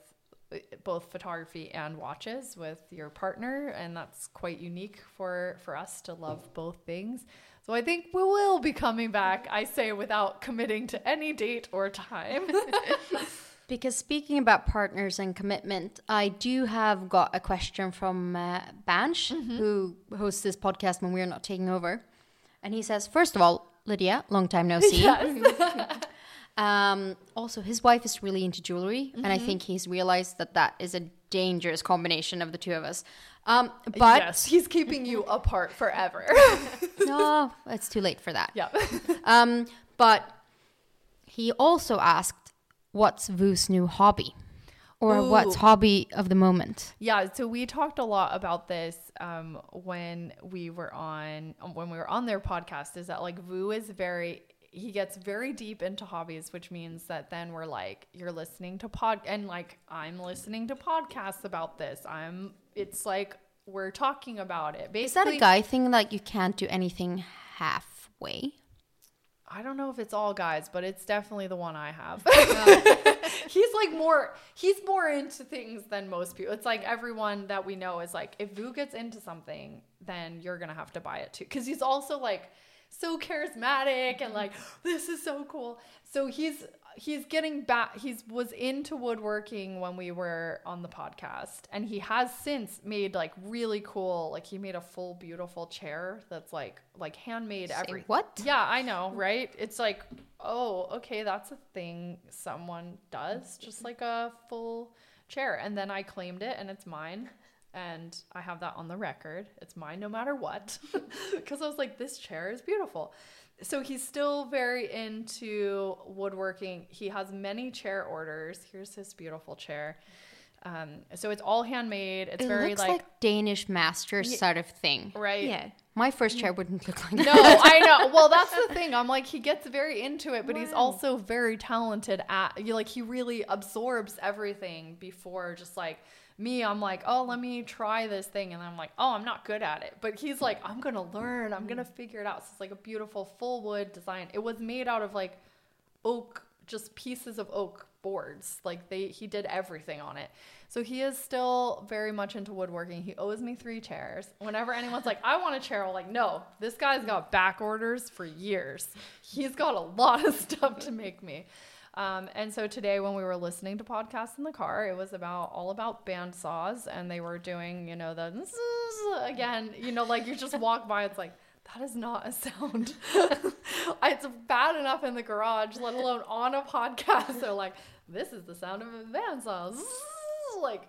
uh, both photography and watches with your partner, and that's quite unique for for us to love both things. So I think we will be coming back. I say without committing to any date or time. *laughs* Because speaking about partners and commitment, I do have got a question from uh, Banch, who hosts this podcast when we're not taking over. And he says, first of all, Lydia, long time no see. *laughs* um, also, his wife is really into jewelry, and I think he's realized that that is a dangerous combination of the two of us. Um, but yes, he's keeping you *laughs* apart forever. no, it's too late for that. yeah. Um, but he also asked, "What's Vu's new hobby, or what's hobby of the moment?" Yeah, so we talked a lot about this um, when we were on when we were on their podcast. Is that like Vu is very he gets very deep into hobbies, which means that then we're like you're listening to pod and like I'm listening to podcasts about this. I'm it's like we're talking about it. Basically, Is that a guy thing? Like you can't do anything halfway? I don't know if it's all guys, but it's definitely the one I have. *laughs* *laughs* he's like more he's more into things than most people. It's like everyone that we know is like if Vu gets into something, then you're going to have to buy it too cuz he's also like so charismatic and like this is so cool. So he's he's getting back he's was into woodworking when we were on the podcast and he has since made like really cool like he made a full beautiful chair that's like like handmade every what? yeah i know right? It's like oh okay that's a thing someone does just like a full chair. And then i claimed it and it's mine and i have that on the record. It's mine no matter what *laughs* because i was like this chair is beautiful so he's still very into woodworking. He has many chair orders. Here's his beautiful chair. Um, so it's all handmade. It's It very looks like, like, Danish masters sort of thing. right. Yeah. My first chair wouldn't look like No, that. I know. *laughs* Well, that's the thing. I'm like he gets very into it, but he's also very talented at you like he really absorbs everything before just like me, I'm like, oh, let me try this thing. And I'm like, oh, I'm not good at it. But he's like, I'm going to learn. I'm going to mm-hmm. figure it out. So it's like a beautiful full wood design. It was made out of like oak, just pieces of oak boards. Like they, he did everything on it. So he is still very much into woodworking. He owes me three chairs. Whenever anyone's like, I want a chair, I'm like, no, this guy's got back orders for years. He's got a lot of *laughs* stuff to make me. Um, and so today, when we were listening to podcasts in the car, it was about all about band saws, and they were doing, you know, the again, you know, like you just walk by, it's like that is not a sound. *laughs* it's bad enough in the garage, let alone on a podcast. They're like, this is the sound of a band saw. Zzz, like,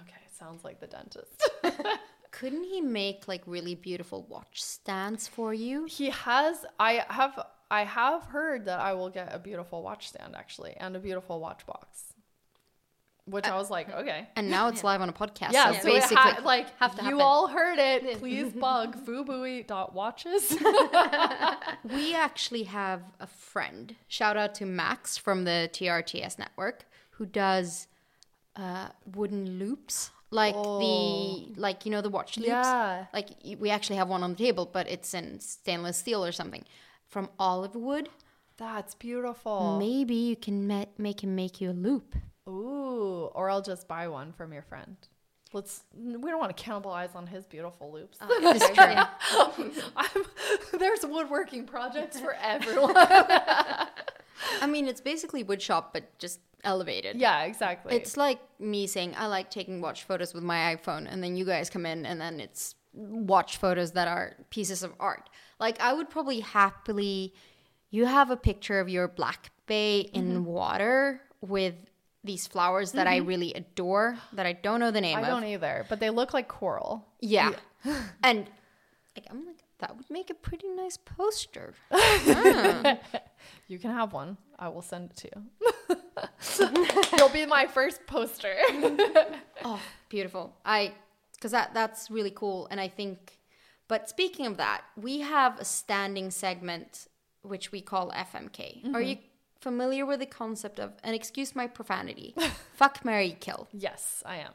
okay, sounds like the dentist. *laughs* Couldn't he make like really beautiful watch stands for you? He has. I have. I have heard that I will get a beautiful watch stand actually, and a beautiful watch box. Which I was like, *laughs* okay. And now it's live on a podcast. Yeah, so so it basically, ha- like have to you happen. all heard it. *laughs* Please bug fubuoy.watches. *laughs* we actually have a friend. Shout out to Max from the TRTS network who does uh, wooden loops, like the like you know the watch loops. Yeah. Like we actually have one on the table, but it's in stainless steel or something from olive wood. That's beautiful. Maybe you can ma- make him make you a loop. Ooh, or I'll just buy one from your friend. Let's. We don't want to cannibalize on his beautiful loops. Oh, *laughs* *laughs* I'm, there's woodworking projects for *laughs* everyone. I mean, it's basically wood shop, but just elevated. yeah, exactly. It's like me saying I like taking watch photos with my iPhone, and then you guys come in, and then it's watch photos that are pieces of art. Like I would probably happily, you have a picture of your black bay in Mm-hmm. water with these flowers that I really adore that I don't know the name of. I of. don't either, but they look like coral. yeah, *laughs* and like, I'm like that would make a pretty nice poster. *laughs* You can have one. I will send it to you. *laughs* You'll be my first poster. Oh, beautiful. I because that that's really cool, and I think. But speaking of that, we have a standing segment which we call FMK. Are you familiar with the concept of? And excuse my profanity. *laughs* fuck, Mary, kill. yes, I am.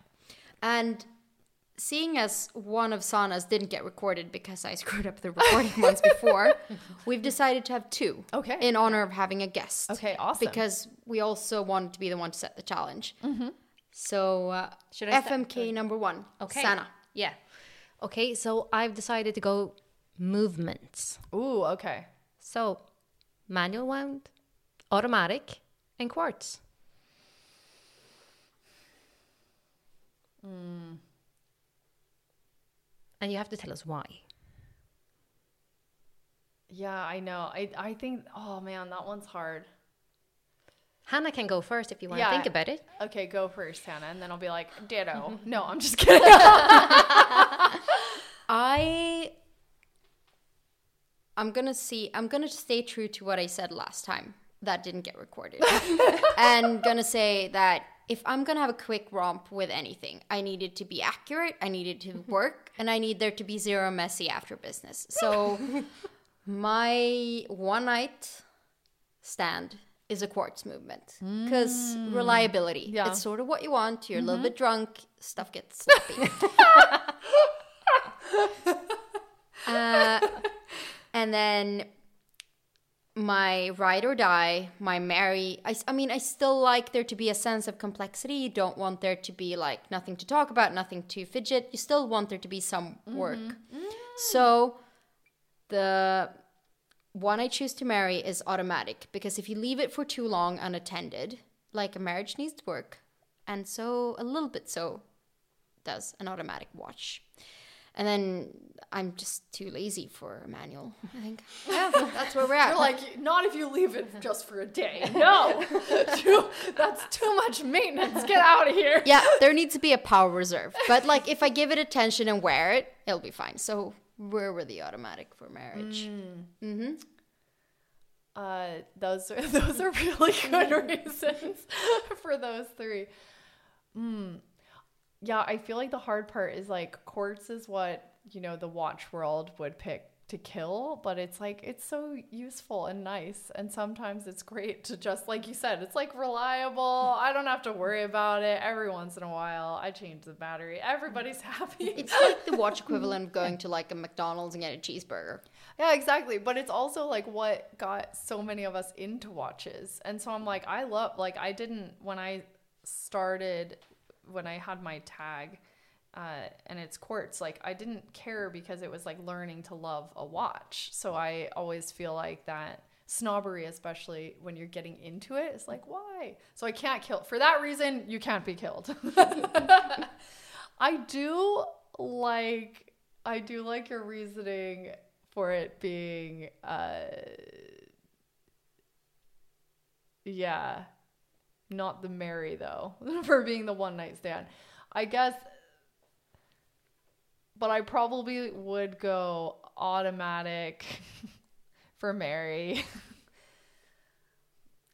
And seeing as one of Sanna's didn't get recorded because I *laughs* screwed up the recording once before, *laughs* we've decided to have two. Okay. In honor of having a guest. Okay, awesome. Because we also wanted to be the one to set the challenge. Mm-hmm. So, uh, Should I FMK number one. Okay. Sanna. Yeah. Okay, so I've decided to go movements. Ooh, okay. So manual wound, automatic, and quartz. Hmm. And you have to tell us why. Yeah, I know. I I think. Oh man, that one's hard. Hanna can go first if you want to Yeah. think about it. Okay, go first, Hanna, and then I'll be like, ditto. *laughs* no, I'm just kidding. *laughs* I. I'm gonna see. I'm gonna stay true to what I said last time. That didn't get recorded, *laughs* and gonna say that if I'm gonna have a quick romp with anything, I need it to be accurate. I need it to work, and I need there to be zero messy after business. So, my one night stand is a quartz movement because mm. reliability. Yeah. It's sort of what you want. You're a little bit mm-hmm. drunk. Stuff gets *laughs* sloppy. *laughs* Uh, and then my ride or die, my marry. I mean, I still like there to be a sense of complexity. You don't want there to be like nothing to talk about, nothing to fidget. You still want there to be some work. Mm-hmm. Mm. So the one I choose to marry is automatic because if you leave it for too long unattended, like a marriage needs work, and so a little bit so does an automatic watch. And then I'm just too lazy for a manual. I think. *laughs* Yeah, that's where we're at. You're like, not if you leave it just for a day. *laughs* No, Too- that's too much maintenance. Get out of here. yeah, there needs to be a power reserve. But like, if I give it attention and wear it, it'll be fine. So where were the automatic for marriage? mm-hmm Uh, those are *laughs* those are really good reasons *laughs* for those three. Mm. Yeah, I feel like the hard part is like quartz is what you know the watch world would pick to kill, but it's like it's so useful and nice, and sometimes it's great to just like you said, it's like reliable. *laughs* I don't have to worry about it. Every once in a while, I change the battery. Everybody's happy. It's like the watch *laughs* equivalent of going to like a McDonald's and get a cheeseburger. Yeah, exactly. But it's also like what got so many of us into watches. And so I'm like, I love, like, I didn't, when I started, when I had my tag uh, and it's quartz, like, I didn't care because it was like learning to love a watch. So I always feel like that snobbery, especially when you're getting into it, is like, why? So I can't kill. For that reason, you can't be killed. *laughs* I do like I do like your reasoning for it being uh yeah not the Mary though *laughs* for being the one night stand. I guess but I probably would go automatic *laughs* for Mary. *laughs*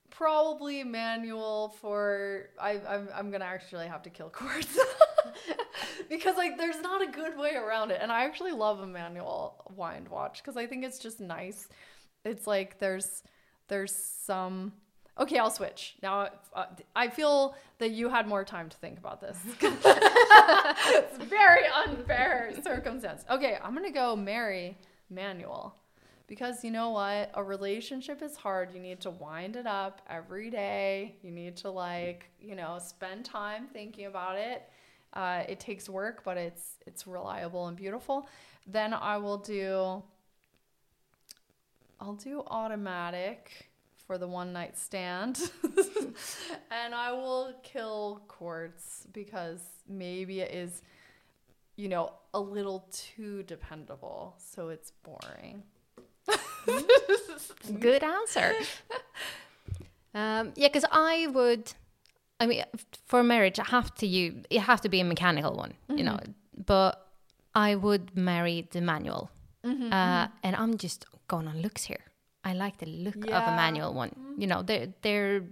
probably manual for I I'm I'm gonna actually have to kill Quartz. *laughs* because like there's not a good way around it and i actually love a manual wind watch because i think it's just nice it's like there's there's some okay i'll switch. Now uh, i feel that you had more time to think about this. *laughs* It's very unfair circumstance. Okay i'm gonna go marry manual because you know what? A relationship is hard. You need to wind it up every day. You need to like you know spend time thinking about it. Uh, it takes work, but it's it's reliable and beautiful. Then I will do I'll do automatic for the one night stand. *laughs* and I will kill quartz because maybe it is you know a little too dependable, so it's boring. *laughs* Good answer. *laughs* um, yeah, because I would. I mean, for marriage, I have to you. It have to be a mechanical one, you know. But I would marry the manual, uh, and I'm just going on looks here. I like the look of a manual one. Mm-hmm. You know, they're they're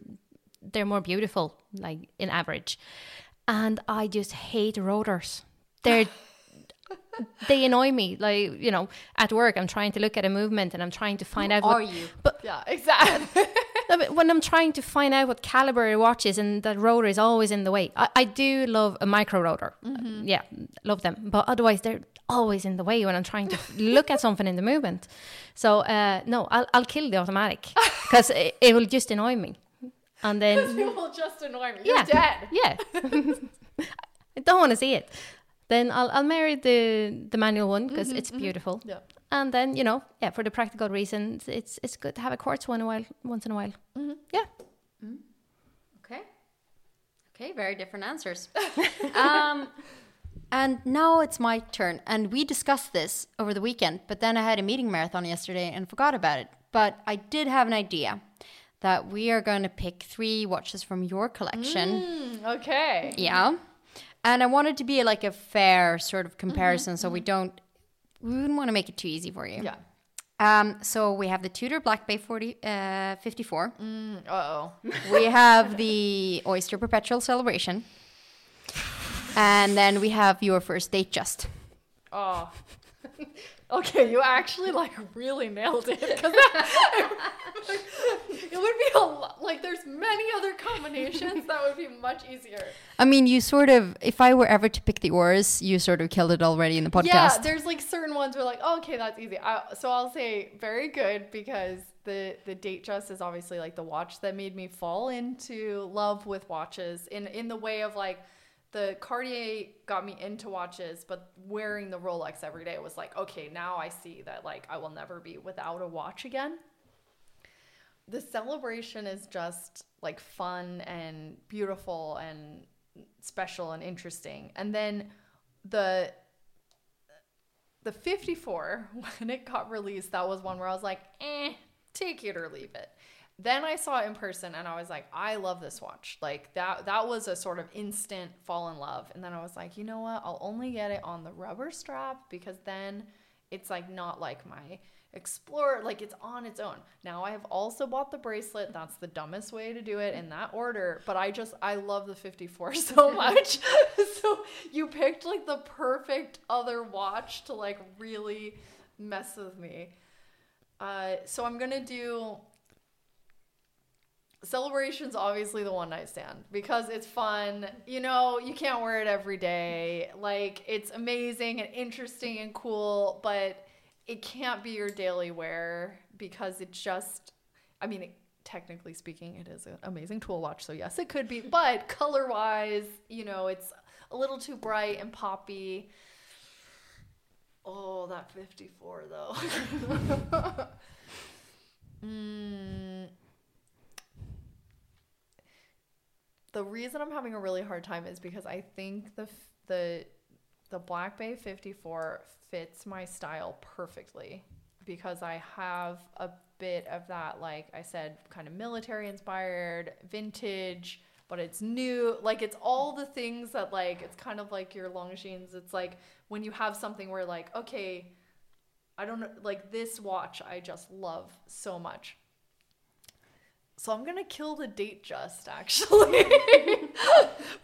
they're more beautiful, like in average. And I just hate rotors. They're *laughs* they annoy me. Like you know, at work, I'm trying to look at a movement and I'm trying to find out. are what, you? But Yeah, exactly. *laughs* when I'm trying to find out what caliber a watch is, and that rotor is always in the way. I, I do love a micro rotor. Mm-hmm. Yeah, love them. But otherwise, they're always in the way when I'm trying to look at something in the movement. So uh, no, I'll, I'll kill the automatic *laughs* because it, it will just annoy me. And then *laughs* you will just annoy me. You're yeah, dead. *laughs* yeah, I don't want to see it. Then I'll I'll marry the the manual one because it's beautiful. Yeah. And then you know, yeah, for the practical reasons, it's it's good to have a quartz one a while, once in a while. Yeah. Okay. Okay, very different answers. um, and now it's my turn. And we discussed this over the weekend, but then I had a meeting marathon yesterday and forgot about it. But I did have an idea that we are going to pick three watches from your collection. Okay. Yeah. And I wanted to be like a fair sort of comparison so we don't, we wouldn't want to make it too easy for you. Yeah. Um, so we have the Tudor Black Bay 40, uh, 54. Uh oh. we have the Oyster Perpetual Celebration. And then we have your first Datejust. Oh. *laughs* Okay, you actually like really nailed it because it would be a lot. Like, there's many other combinations that would be much easier. I mean, you sort of, if I were ever to pick the Oars, you sort of killed it already in the podcast. Yeah, there's like certain ones where like, oh, okay, that's easy. I, so I'll say very good because the the Datejust is obviously like the watch that made me fall into love with watches in in the way of like the Cartier got me into watches, but wearing the Rolex every day was like, okay, now I see that like I will never be without a watch again. The celebration is just like fun and beautiful and special and interesting. And then the the 54 *laughs* when it got released that was one where i was like eh take it or leave it then i saw it in person and i was like i love this watch. Like that that was a sort of instant fall in love. And then i was like you know what? I'll only get it on the rubber strap because then it's like not like my explorer like it's on its own. Now i have also bought the bracelet. That's the dumbest way to do it in that order. But i just i love the 54 *laughs* so much. *laughs* So you picked like the perfect other watch to like really mess with me. Uh so i'm gonna do celebration's obviously the one night stand because it's fun. You know you can't wear it every day. Like it's amazing and interesting and cool but it can't be your daily wear because it just i mean it, technically speaking it is an amazing tool watch so yes it could be *laughs* but color wise you know it's a little too bright and poppy. Oh that 54 though. *laughs* *laughs* Mm, the reason I'm having a really hard time is because I think the the the Black Bay 54 fits my style perfectly because I have a bit of that like I said kind of military inspired, vintage, but it's new. Like it's all the things that like it's kind of like your Longines. It's like when you have something where like okay, I don't know like this watch I just love so much. So I'm gonna kill the Datejust actually,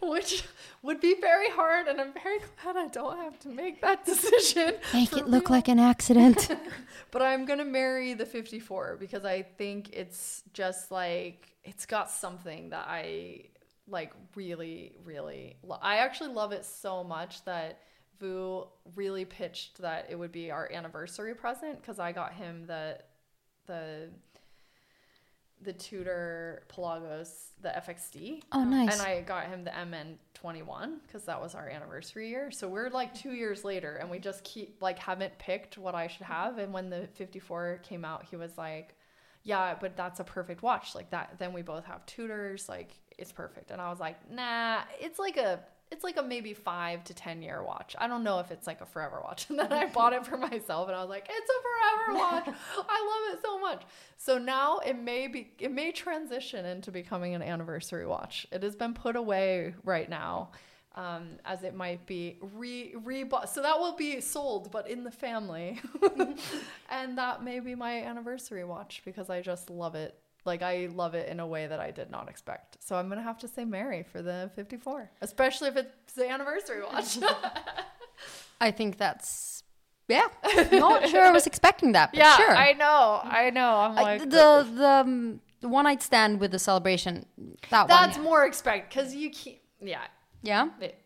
*laughs* which would be very hard, and I'm very glad I don't have to make that *laughs* decision. Make it look real. like an accident. *laughs* But I'm gonna marry the 54 because I think it's just like it's got something that I like really, really. Lo- I actually love it so much that Vu really pitched that it would be our anniversary present because I got him the the the Tudor Pelagos, the FXD. Oh, nice. And I got him the MN21 because that was our anniversary year. So we're like two years later, and we just keep like haven't picked what I should have. And when the 54 came out, he was like, "Yeah, but that's a perfect watch. Like that. Then we both have Tudors. Like it's perfect." And I was like, "Nah, it's like a." It's like a maybe five to ten year watch. I don't know if it's like a forever watch. *laughs* And then I bought it for myself, and I was like, "It's a forever *laughs* watch. I love it so much." So now it may be it may transition into becoming an anniversary watch. It has been put away right now, um, as it might be re rebought. So that will be sold, but in the family, *laughs* and that may be my anniversary watch because I just love it Like I love it in a way that I did not expect. So I'm gonna have to say Mary for the 54, especially if it's the anniversary watch. *laughs* I think that's yeah. *laughs* Not sure I was expecting that, but yeah, sure. I know, I know. I'm I- like the the um, the one night stand with the celebration. That that's one. more expect because you can't. Yeah, Yeah. It-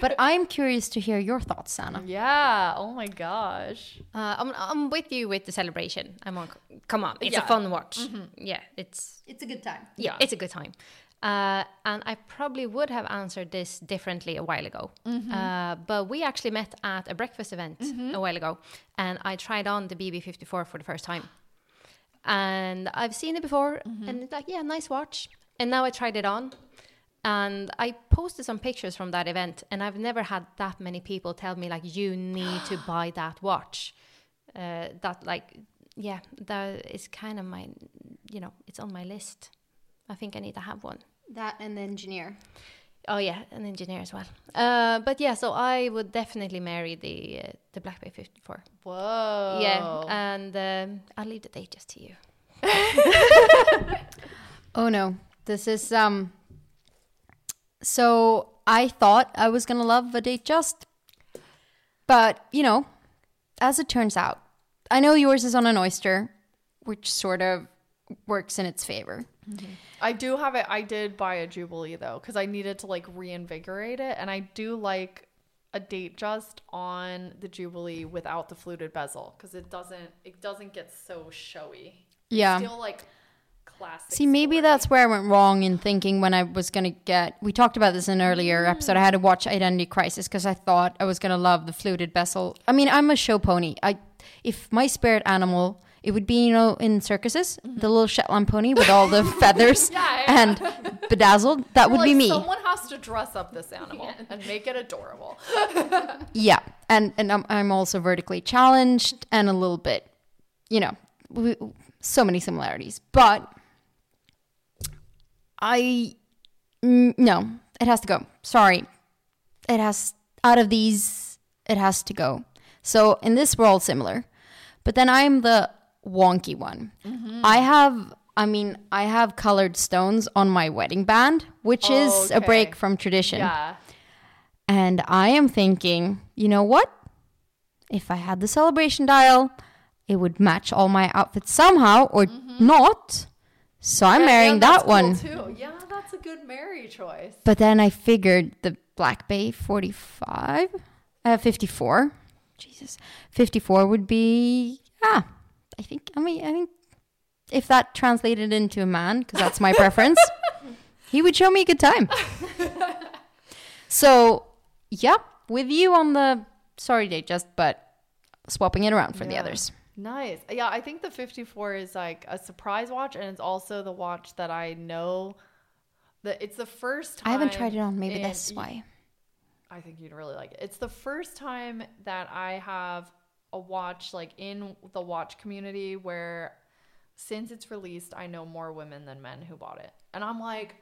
But *laughs* I'm curious to hear your thoughts, Sanna. yeah. Oh my gosh. Uh, I'm, I'm with you with the celebration. I'm on. Come on, it's Yeah. a fun watch. Yeah, it's It's a good time. yeah, it's a good time. Uh, and I probably would have answered this differently a while ago. Uh, but we actually met at a breakfast event a while ago, and I tried on the BB54 for the first time. And I've seen it before, and it's like, yeah, nice watch. And now I tried it on, and I posted some pictures from that event, and I've never had that many people tell me like, you need to *gasps* buy that watch. Uh, that like, yeah, that is kind of my, you know, it's on my list. I think I need to have one. That and the engineer. Oh yeah, an engineer as well. Uh, but yeah, so I would definitely marry the uh, the Black Bay 54. Whoa. Yeah, and um, I'll leave the Datejust to you. *laughs* Oh no. This is um so I thought I was gonna love a Datejust. But, you know, as it turns out, I know yours is on an oyster, which sort of works in its favor. Mm-hmm. I do have it. I did buy a Jubilee though, because I needed to like reinvigorate it, and I do like a Datejust on the Jubilee without the fluted bezel, because it doesn't it doesn't get so showy. It's Yeah. still like classic. See, maybe story. that's where I went wrong in thinking when I was gonna get. We talked about this in an earlier mm. episode. I had to watch Identity Crisis because I thought I was gonna love the fluted bezel. I mean, I'm a show pony. I, if my spirit animal, it would be you know in circuses, mm-hmm. the little Shetland pony with all the *laughs* feathers Yeah, and bedazzled. That would Like, be me. Someone has to dress up this animal and make it adorable. *laughs* Yeah, and and I'm I'm also vertically challenged and a little bit, you know, we, so many similarities. But I no, it has to go. Sorry, it has out of these, it has to go. So in this we're all similar, but then I'm the wonky one. Mm-hmm. I have. I mean, I have colored stones on my wedding band, which is a break from tradition. Yeah. And I am thinking, you know what? If I had the celebration dial, it would match all my outfits somehow or mm-hmm. not. So I'm Yeah, marrying yeah, that one. cool, too. Yeah, that's a good marry choice. But then I figured the Black Bay 45, uh, 54. Jesus. 54 would be, ah, I think, I mean, I think if that translated into a man, because that's my preference, *laughs* he would show me a good time. *laughs* so, yeah, with you on the sorry date, just but swapping it around for the others. Nice. Yeah, I think the 54 is like a surprise watch, and it's also the watch that I know that it's the first time. I haven't tried it on. Maybe that's why. I think you'd really like it. It's the first time that I have a watch like in the watch community where since it's released, I know more women than men who bought it. And I'm like,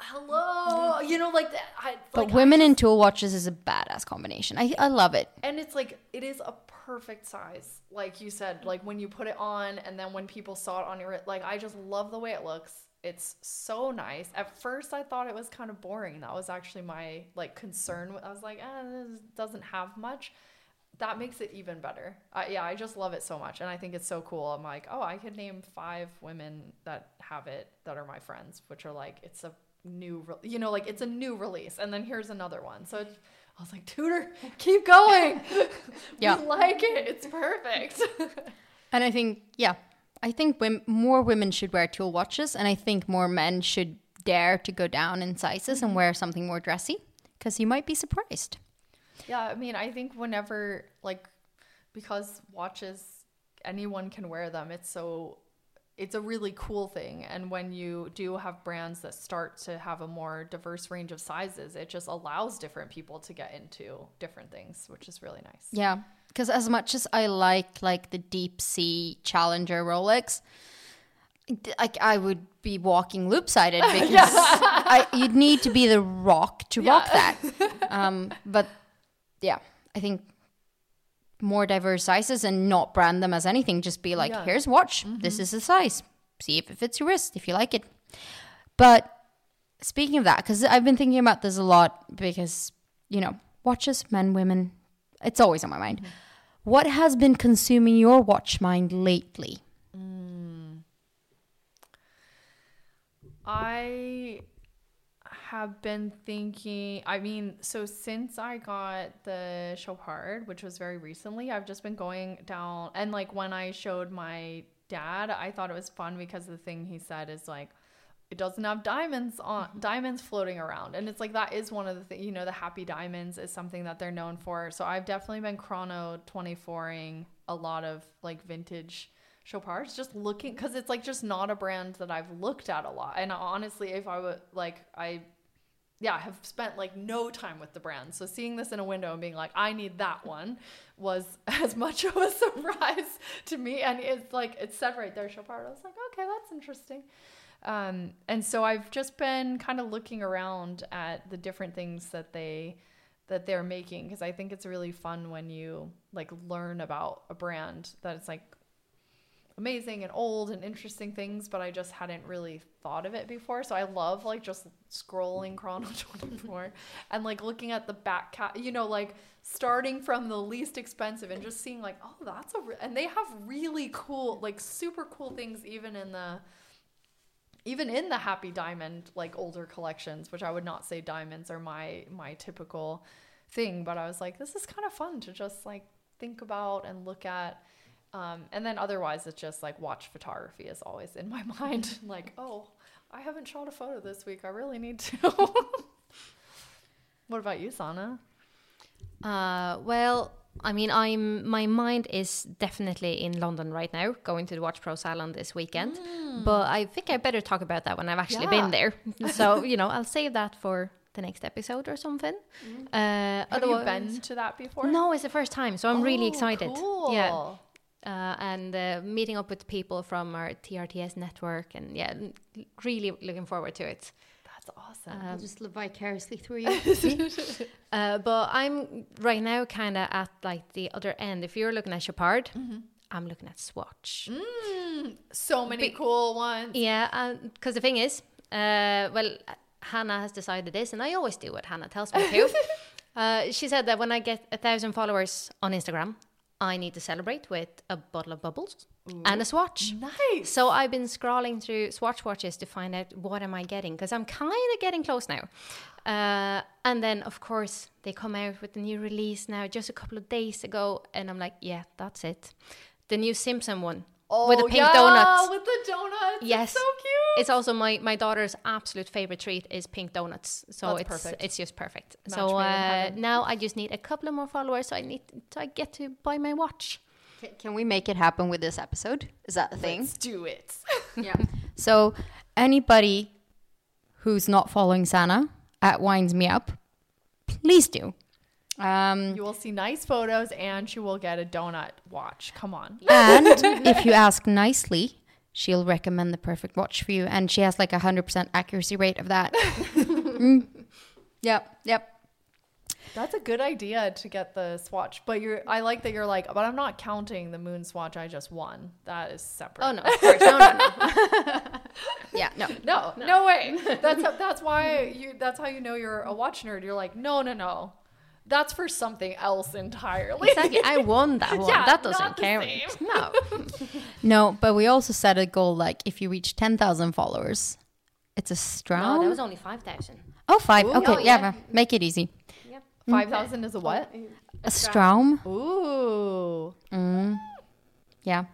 hello, you know, like that. I, But like, I women just- in tool watches is a badass combination. I, I love it. and it's like it is a perfect size like you said like when you put it on and then when people saw it on your like i just love the way it looks. It's so nice. At first i thought it was kind of boring. That was actually my like concern. I was like eh, this doesn't have much. That makes it even better. Uh, yeah i just love it so much. And i think it's so cool. I'm like oh i could name five women that have it that are my friends which are like it's a new re- you know like it's a new release and then here's another one. So it's, i was like Tudor keep going. *laughs* Yeah. we like it. It's perfect. *laughs* And I think, yeah, I think more women should wear tool watches, and I think more men should dare to go down in sizes and mm-hmm. wear something more dressy, because you might be surprised. yeah i mean i think whenever like because watches anyone can wear them. It's so it's a really cool thing. And when you do have brands that start to have a more diverse range of sizes it just allows different people to get into different things which is really nice. Yeah, because as much as I like like the deep sea Challenger Rolex, like I would be walking loop sided *laughs* because I, you'd need to be the rock to rock that. *laughs* Um, but yeah, I think more diverse sizes and not brand them as anything. Just be like, Yeah. here's a watch. Mm-hmm. This is the size. see if it fits your wrist, if you like it. But speaking of that, because I've been thinking about this a lot because, you know, watches, men, women, it's always on my mind. Mm-hmm. What has been consuming your watch mind lately? Mm. I have been thinking, I mean, so since I got the Chopard, which was very recently, I've just been going down and like when I showed my dad, I thought it was fun because the thing he said is like it doesn't have diamonds on mm-hmm. diamonds floating around. And it's like that is one of the things you know the happy diamonds is something that they're known for. So i've definitely been chrono 24ing a lot of like vintage Chopards just looking because it's like just not a brand that I've looked at a lot. And honestly, if I would like, I yeah, have spent like no time with the brand. So seeing this in a window and being like, I need that one was *laughs* as much of a surprise *laughs* to me. And it's like, it said right there, Chopard. I was like, okay, that's interesting. Um, and so I've just been kind of looking around at the different things that they that they're making because I think it's really fun when you like learn about a brand that it's like amazing and old and interesting things, but I just hadn't really thought of it before. So I love like just scrolling Chrono *laughs* 24 and like looking at the back cat, you know, like starting from the least expensive and just seeing like, oh, that's a, re-. and they have really cool, like super cool things even in the, even in the happy diamond like older collections which i would not say diamonds are my my typical thing but i was like this is kind of fun to just like think about and look at um, and then otherwise, it's just like watch photography is always in my *laughs* mind. like, oh, I haven't shot a photo this week. I really need to. *laughs* what about you, Sanna? Uh, well, I mean, I'm my mind is definitely in London right now, going to the WatchPro Salon this weekend. But I think I better talk about that when I've actually Yeah. been there. *laughs* so you know, I'll save that for the next episode or something. Uh, Have you been to that before? No, it's the first time, so I'm really Oh, excited. cool. Yeah. Uh, and uh, meeting up with people from our TRTS network, and yeah, really looking forward to it. That's awesome. I'll just live vicariously through *laughs* you. Uh, but I'm right now kind of at like the other end. If you're looking at Chopard, Mm-hmm. I'm looking at Swatch. so many cool ones. Yeah, because the thing is, uh, well, Hanna has decided this, and I always do what Hanna tells me to. *laughs* uh, she said that when I get a thousand followers on Instagram, I need to celebrate with a bottle of bubbles and a swatch. Nice. So I've been scrolling through Swatch watches to find out what am I getting because I'm kind of getting close now. Uh, and then of course they come out with the new release now just a couple of days ago, and I'm like, yeah, that's it. The new Simpson one with the pink Oh, yeah, donuts. With the donuts. Yes, It's so cute. It's also my my daughter's absolute favorite treat is pink donuts. So That's it's perfect. it's just perfect. Match so uh, now I just need a couple of more followers. So I need so I get to buy my watch. Ca- Can we make it happen with this episode? Is that the thing? Let's do it. *laughs* Yeah. So anybody who's not following Sanna at Winds Me Up, please do. Um, you will see nice photos and she will get a donut watch. Come on. and *laughs* if you ask nicely, she'll recommend the perfect watch for you, and she has like a hundred percent accuracy rate of that. *laughs* Mm. Yep. Yep. That's a good idea to get the swatch. But you're I like that you're like, but I'm not counting the MoonSwatch I just won. That is separate. Oh no, of course, no, no, no. *laughs* Yeah. No. No, no, way. That's how, that's why you that's how you know you're a watch nerd. You're like, no, no, no. That's for something else entirely. Exactly, I *laughs* won that one. Yeah, that doesn't count. No, *laughs* No, but we also set a goal like if you reach ten thousand followers, it's a no, that was only five thousand. oh, five. Ooh. okay, Oh, yeah. yeah. Make it easy. Yep. Mm. Five thousand is a what? Oh, a Strom. Ooh. Mm. Yeah.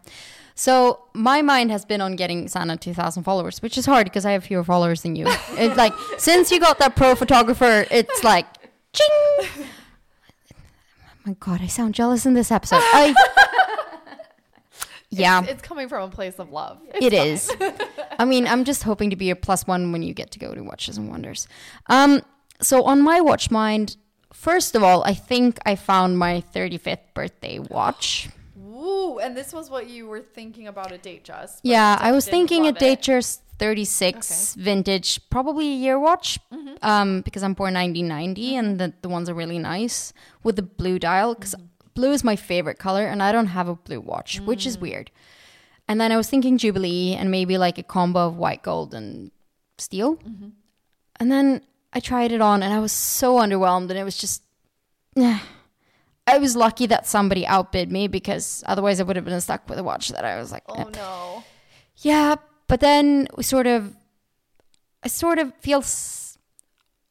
So my mind has been on getting Sanna 2,000 followers, which is hard because I have fewer followers than you. *laughs* it's like since you got that pro photographer, it's like, ching my god, I sound jealous in this episode. I, *laughs* yeah, it's, it's, coming from a place of love. It's. *laughs* I mean, I'm just hoping to be a plus one when you get to go to Watches and Wonders. Um, so on my watch mind, first of all, I think I found my 35th birthday watch. Ooh, and this was what you were thinking about a Datejust. Yeah, I was thinking a Datejust 36 okay. vintage, probably a year watch, mm-hmm. um, because I'm born 1990 mm-hmm. and the, the ones are really nice with the blue dial because mm-hmm. blue is my favorite color and I don't have a blue watch, which is mm. weird. And then I was thinking Jubilee and maybe like a combo of white, gold, and steel. Mm-hmm. And then I tried it on and I was so underwhelmed and it was just. I was lucky that somebody outbid me because otherwise I would have been stuck with a watch that I was like, oh eh. no. Yeah, but then we sort of, I sort of feel,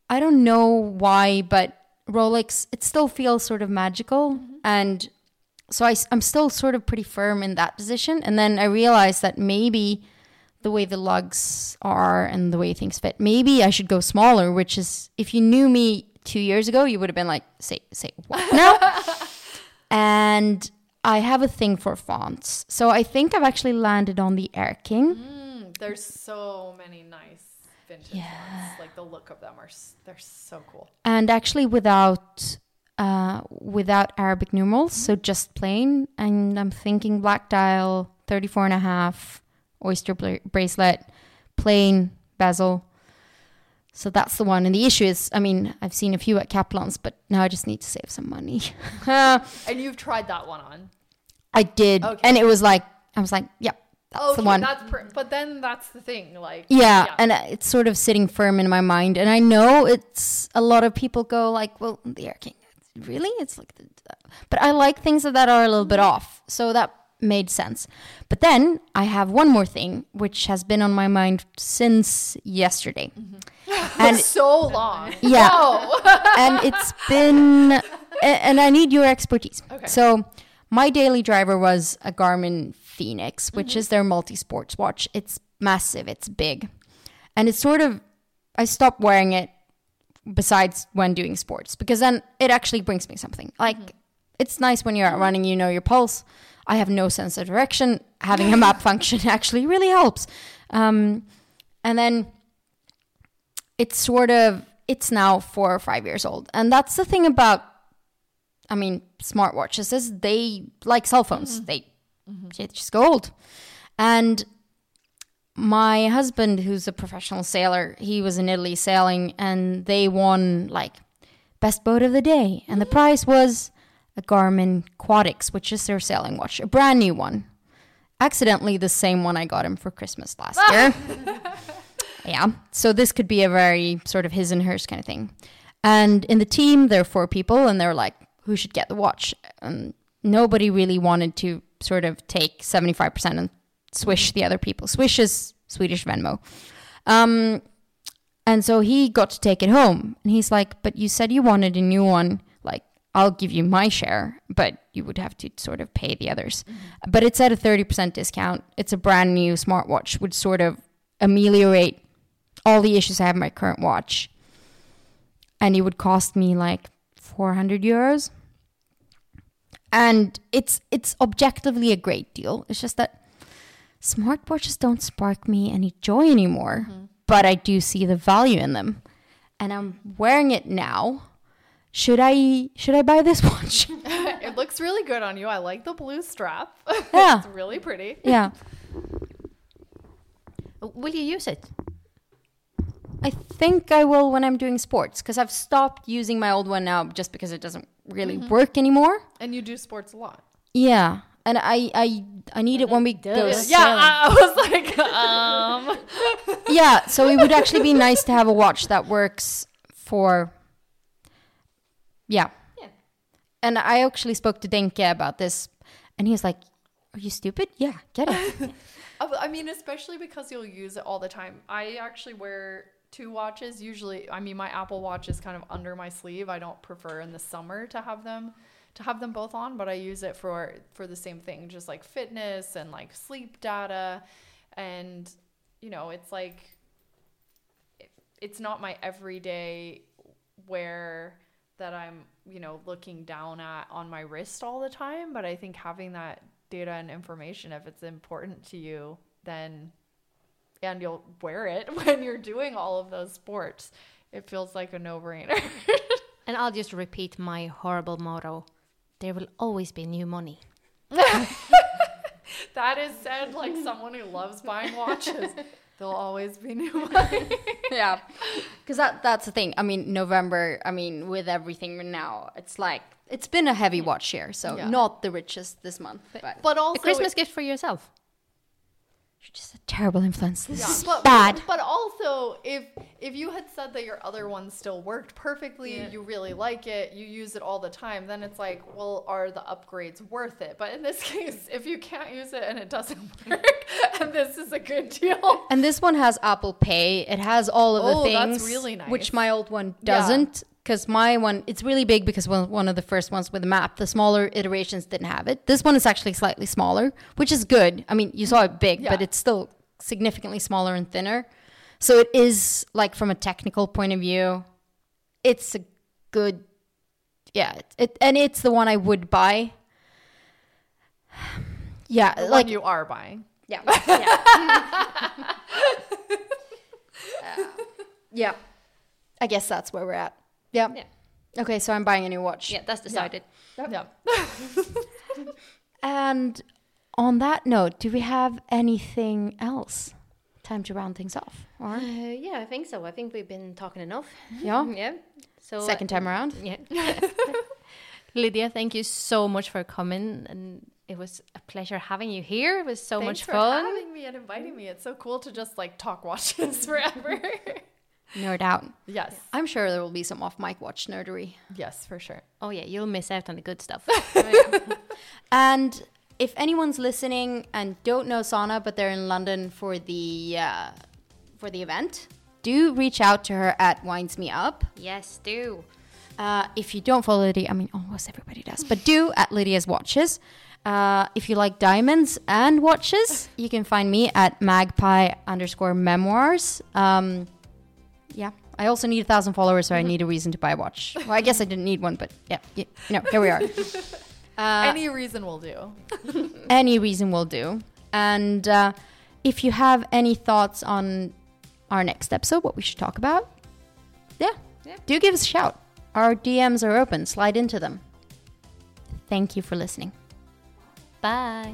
I don't know why, but Rolex, it still feels sort of magical. Mm-hmm. And so I, am still sort of pretty firm in that position. And then I realized that maybe the way the lugs are and the way things fit, maybe I should go smaller, which is, if you knew me two years ago, you would have been like, say, say what now? *laughs* and I have a thing for fonts. So I think I've actually landed on the Air King. Mm. There's so many nice vintage ones. Like the look of them are they're so cool. and actually without uh, without Arabic numerals, so just plain. And I'm thinking black dial, 34 and a half, oyster bla- bracelet, plain bezel. So that's the one. And the issue is, I mean, I've seen a few at Kaplan's, but now I just need to save some money. *laughs* And you've tried that one on. I did, Okay. and it was like, I was like, yep, that's okay, the one. that's per- but then that's the thing. Like Yeah, and uh, it's sort of sitting firm in my mind. And I know it's a lot of people go like, "Well, the Air King, really?" It's like, the, but I like things that are a little bit off, so that made sense. But then I have one more thing which has been on my mind since yesterday, *laughs* and so long. yeah, *laughs* Oh. and it's been, and I need your expertise. Okay. So my daily driver was a Garmin Fenix, which mm-hmm. is their multi-sports watch. It's massive, it's big, and it's sort of. I stopped wearing it besides when doing sports because then it actually brings me something. Mm-hmm. Like it's nice when you're out mm-hmm. running, you know your pulse. I have no sense of direction. Having a *laughs* map function *laughs* actually really helps. Um, and then it's sort of it's now four or five years old and that's the thing about i mean smartwatches is they like cell phones mm-hmm. they, mm-hmm. they just go old. And my husband who's a professional sailor he was in italy sailing and they won like best boat of the day. And the mm-hmm. prize was a garmin quatix which is their sailing watch a brand new one. Accidentally the same one i got him for christmas last ah! year. *laughs* Yeah. So this could be a very sort of his and hers kind of thing. And in the team, there are four people, and they're like, who should get the watch? And nobody really wanted to sort of take 75% and swish the other people. Swish is Swedish Venmo. Um, and so he got to take it home. And he's like, but you said you wanted a new one. Like, I'll give you my share, but you would have to sort of pay the others. But it's at a 30% discount. It's a brand new smartwatch, would sort of ameliorate all the issues I have in my current watch. And it would cost me like 400 euros. And it's it's objectively a great deal. It's just that smartwatches don't spark me any joy anymore, mm-hmm. but I do see the value in them. And I'm wearing it now. Should I should I buy this watch? *laughs* it looks really good on you. I like the blue strap. *laughs* Yeah. it's really pretty. yeah. Will you use it? I think I will when I'm doing sports because I've stopped using my old one now just because it doesn't really work anymore. And you do sports a lot. Yeah, and I I I need it when we go. Yeah, I, I was like, um, *laughs* Yeah, so it would actually be nice to have a watch that works for. Yeah. Yeah. And I actually spoke to Denke about this, and he was like, "Are you stupid? Yeah, get it." *laughs* I I mean, especially because you'll use it all the time. I actually wear two watches. Usually, I mean, my Apple Watch is kind of under my sleeve. I don't prefer in the summer to have them to have them both on, but I use it for for the same thing, just like fitness and like sleep data, and you know, it's like it- it's not my everyday wear that I'm, you know, looking down at on my wrist all the time. But I think having that data and information, if it's important to you, then and you'll wear it *laughs* when you're doing all of those sports, it feels like a no brainer. *laughs* And I'll just repeat my horrible motto there will always be new money. *laughs* that is said like someone who loves buying watches. There'll always be new money. yeah, because that that's the thing. I mean, November. I mean, with everything now, it's like it's been a heavy mm. watch year, so Yeah. not the richest this month. But, But also A Christmas gift for yourself. You're just a terrible influence. This is but, bad. But also, if if you had said that your other one still worked perfectly, you really like it, you use it all the time, then it's like, well, are the upgrades worth it? But in this *laughs* case, if you can't use it and it doesn't *laughs* work, and this is a good deal. And this one has Apple Pay. It has all of the Oh, things, that's really nice. which my old one doesn't. Yeah. Because my one, it's really big because one, one of the first ones with the map, the smaller iterations didn't have it. This one is actually slightly smaller, which is good. I mean, you saw it big, but it's still significantly smaller and thinner. So it is like from a technical point of view, it's a good, yeah. It, it and it's the one I would buy. *sighs* Yeah, The like you are buying. yeah. *laughs* Yeah. *laughs* yeah. I guess that's where we're at. Yeah. Yeah. Okay, so I'm buying a new watch. Yeah, that's decided. Yeah. *laughs* And on that note, do we have anything else? Time to round things off. Or Uh, yeah, I think so. I think we've been talking enough. yeah. *laughs* Yeah. So uh, Second time around. Yeah. *laughs* Lydia, thank you so much for coming, and it was a pleasure having you here. It was so Thanks much for fun. having me and inviting me. It's so cool to just like talk watches forever. Nerd out. yes. I'm sure there will be some off mic watch nerdery. Yes, for sure. Oh yeah, you'll miss out on the good stuff. *laughs* *laughs* And if anyone's listening and don't know Sanna, but they're in London for the uh, for the event, do reach out to her at Winds Me Up. yes, do. Uh, if you don't follow Lydia, I mean, almost everybody does, but do *laughs* at Lydia's Watches. Uh, if you like diamonds and watches, you can find me at magpie underscore memoirs. Um, yeah, I also need a thousand followers, so I need a reason to buy a watch. Well, I guess I didn't need one, but yeah, you know, here we are. *laughs* Uh, Any reason will do. *laughs* any reason will do. And uh, if you have any thoughts on our next episode, what we should talk about, yeah, Yeah. do give us a shout. Our DMs are open, slide into them. Thank you for listening. Bye.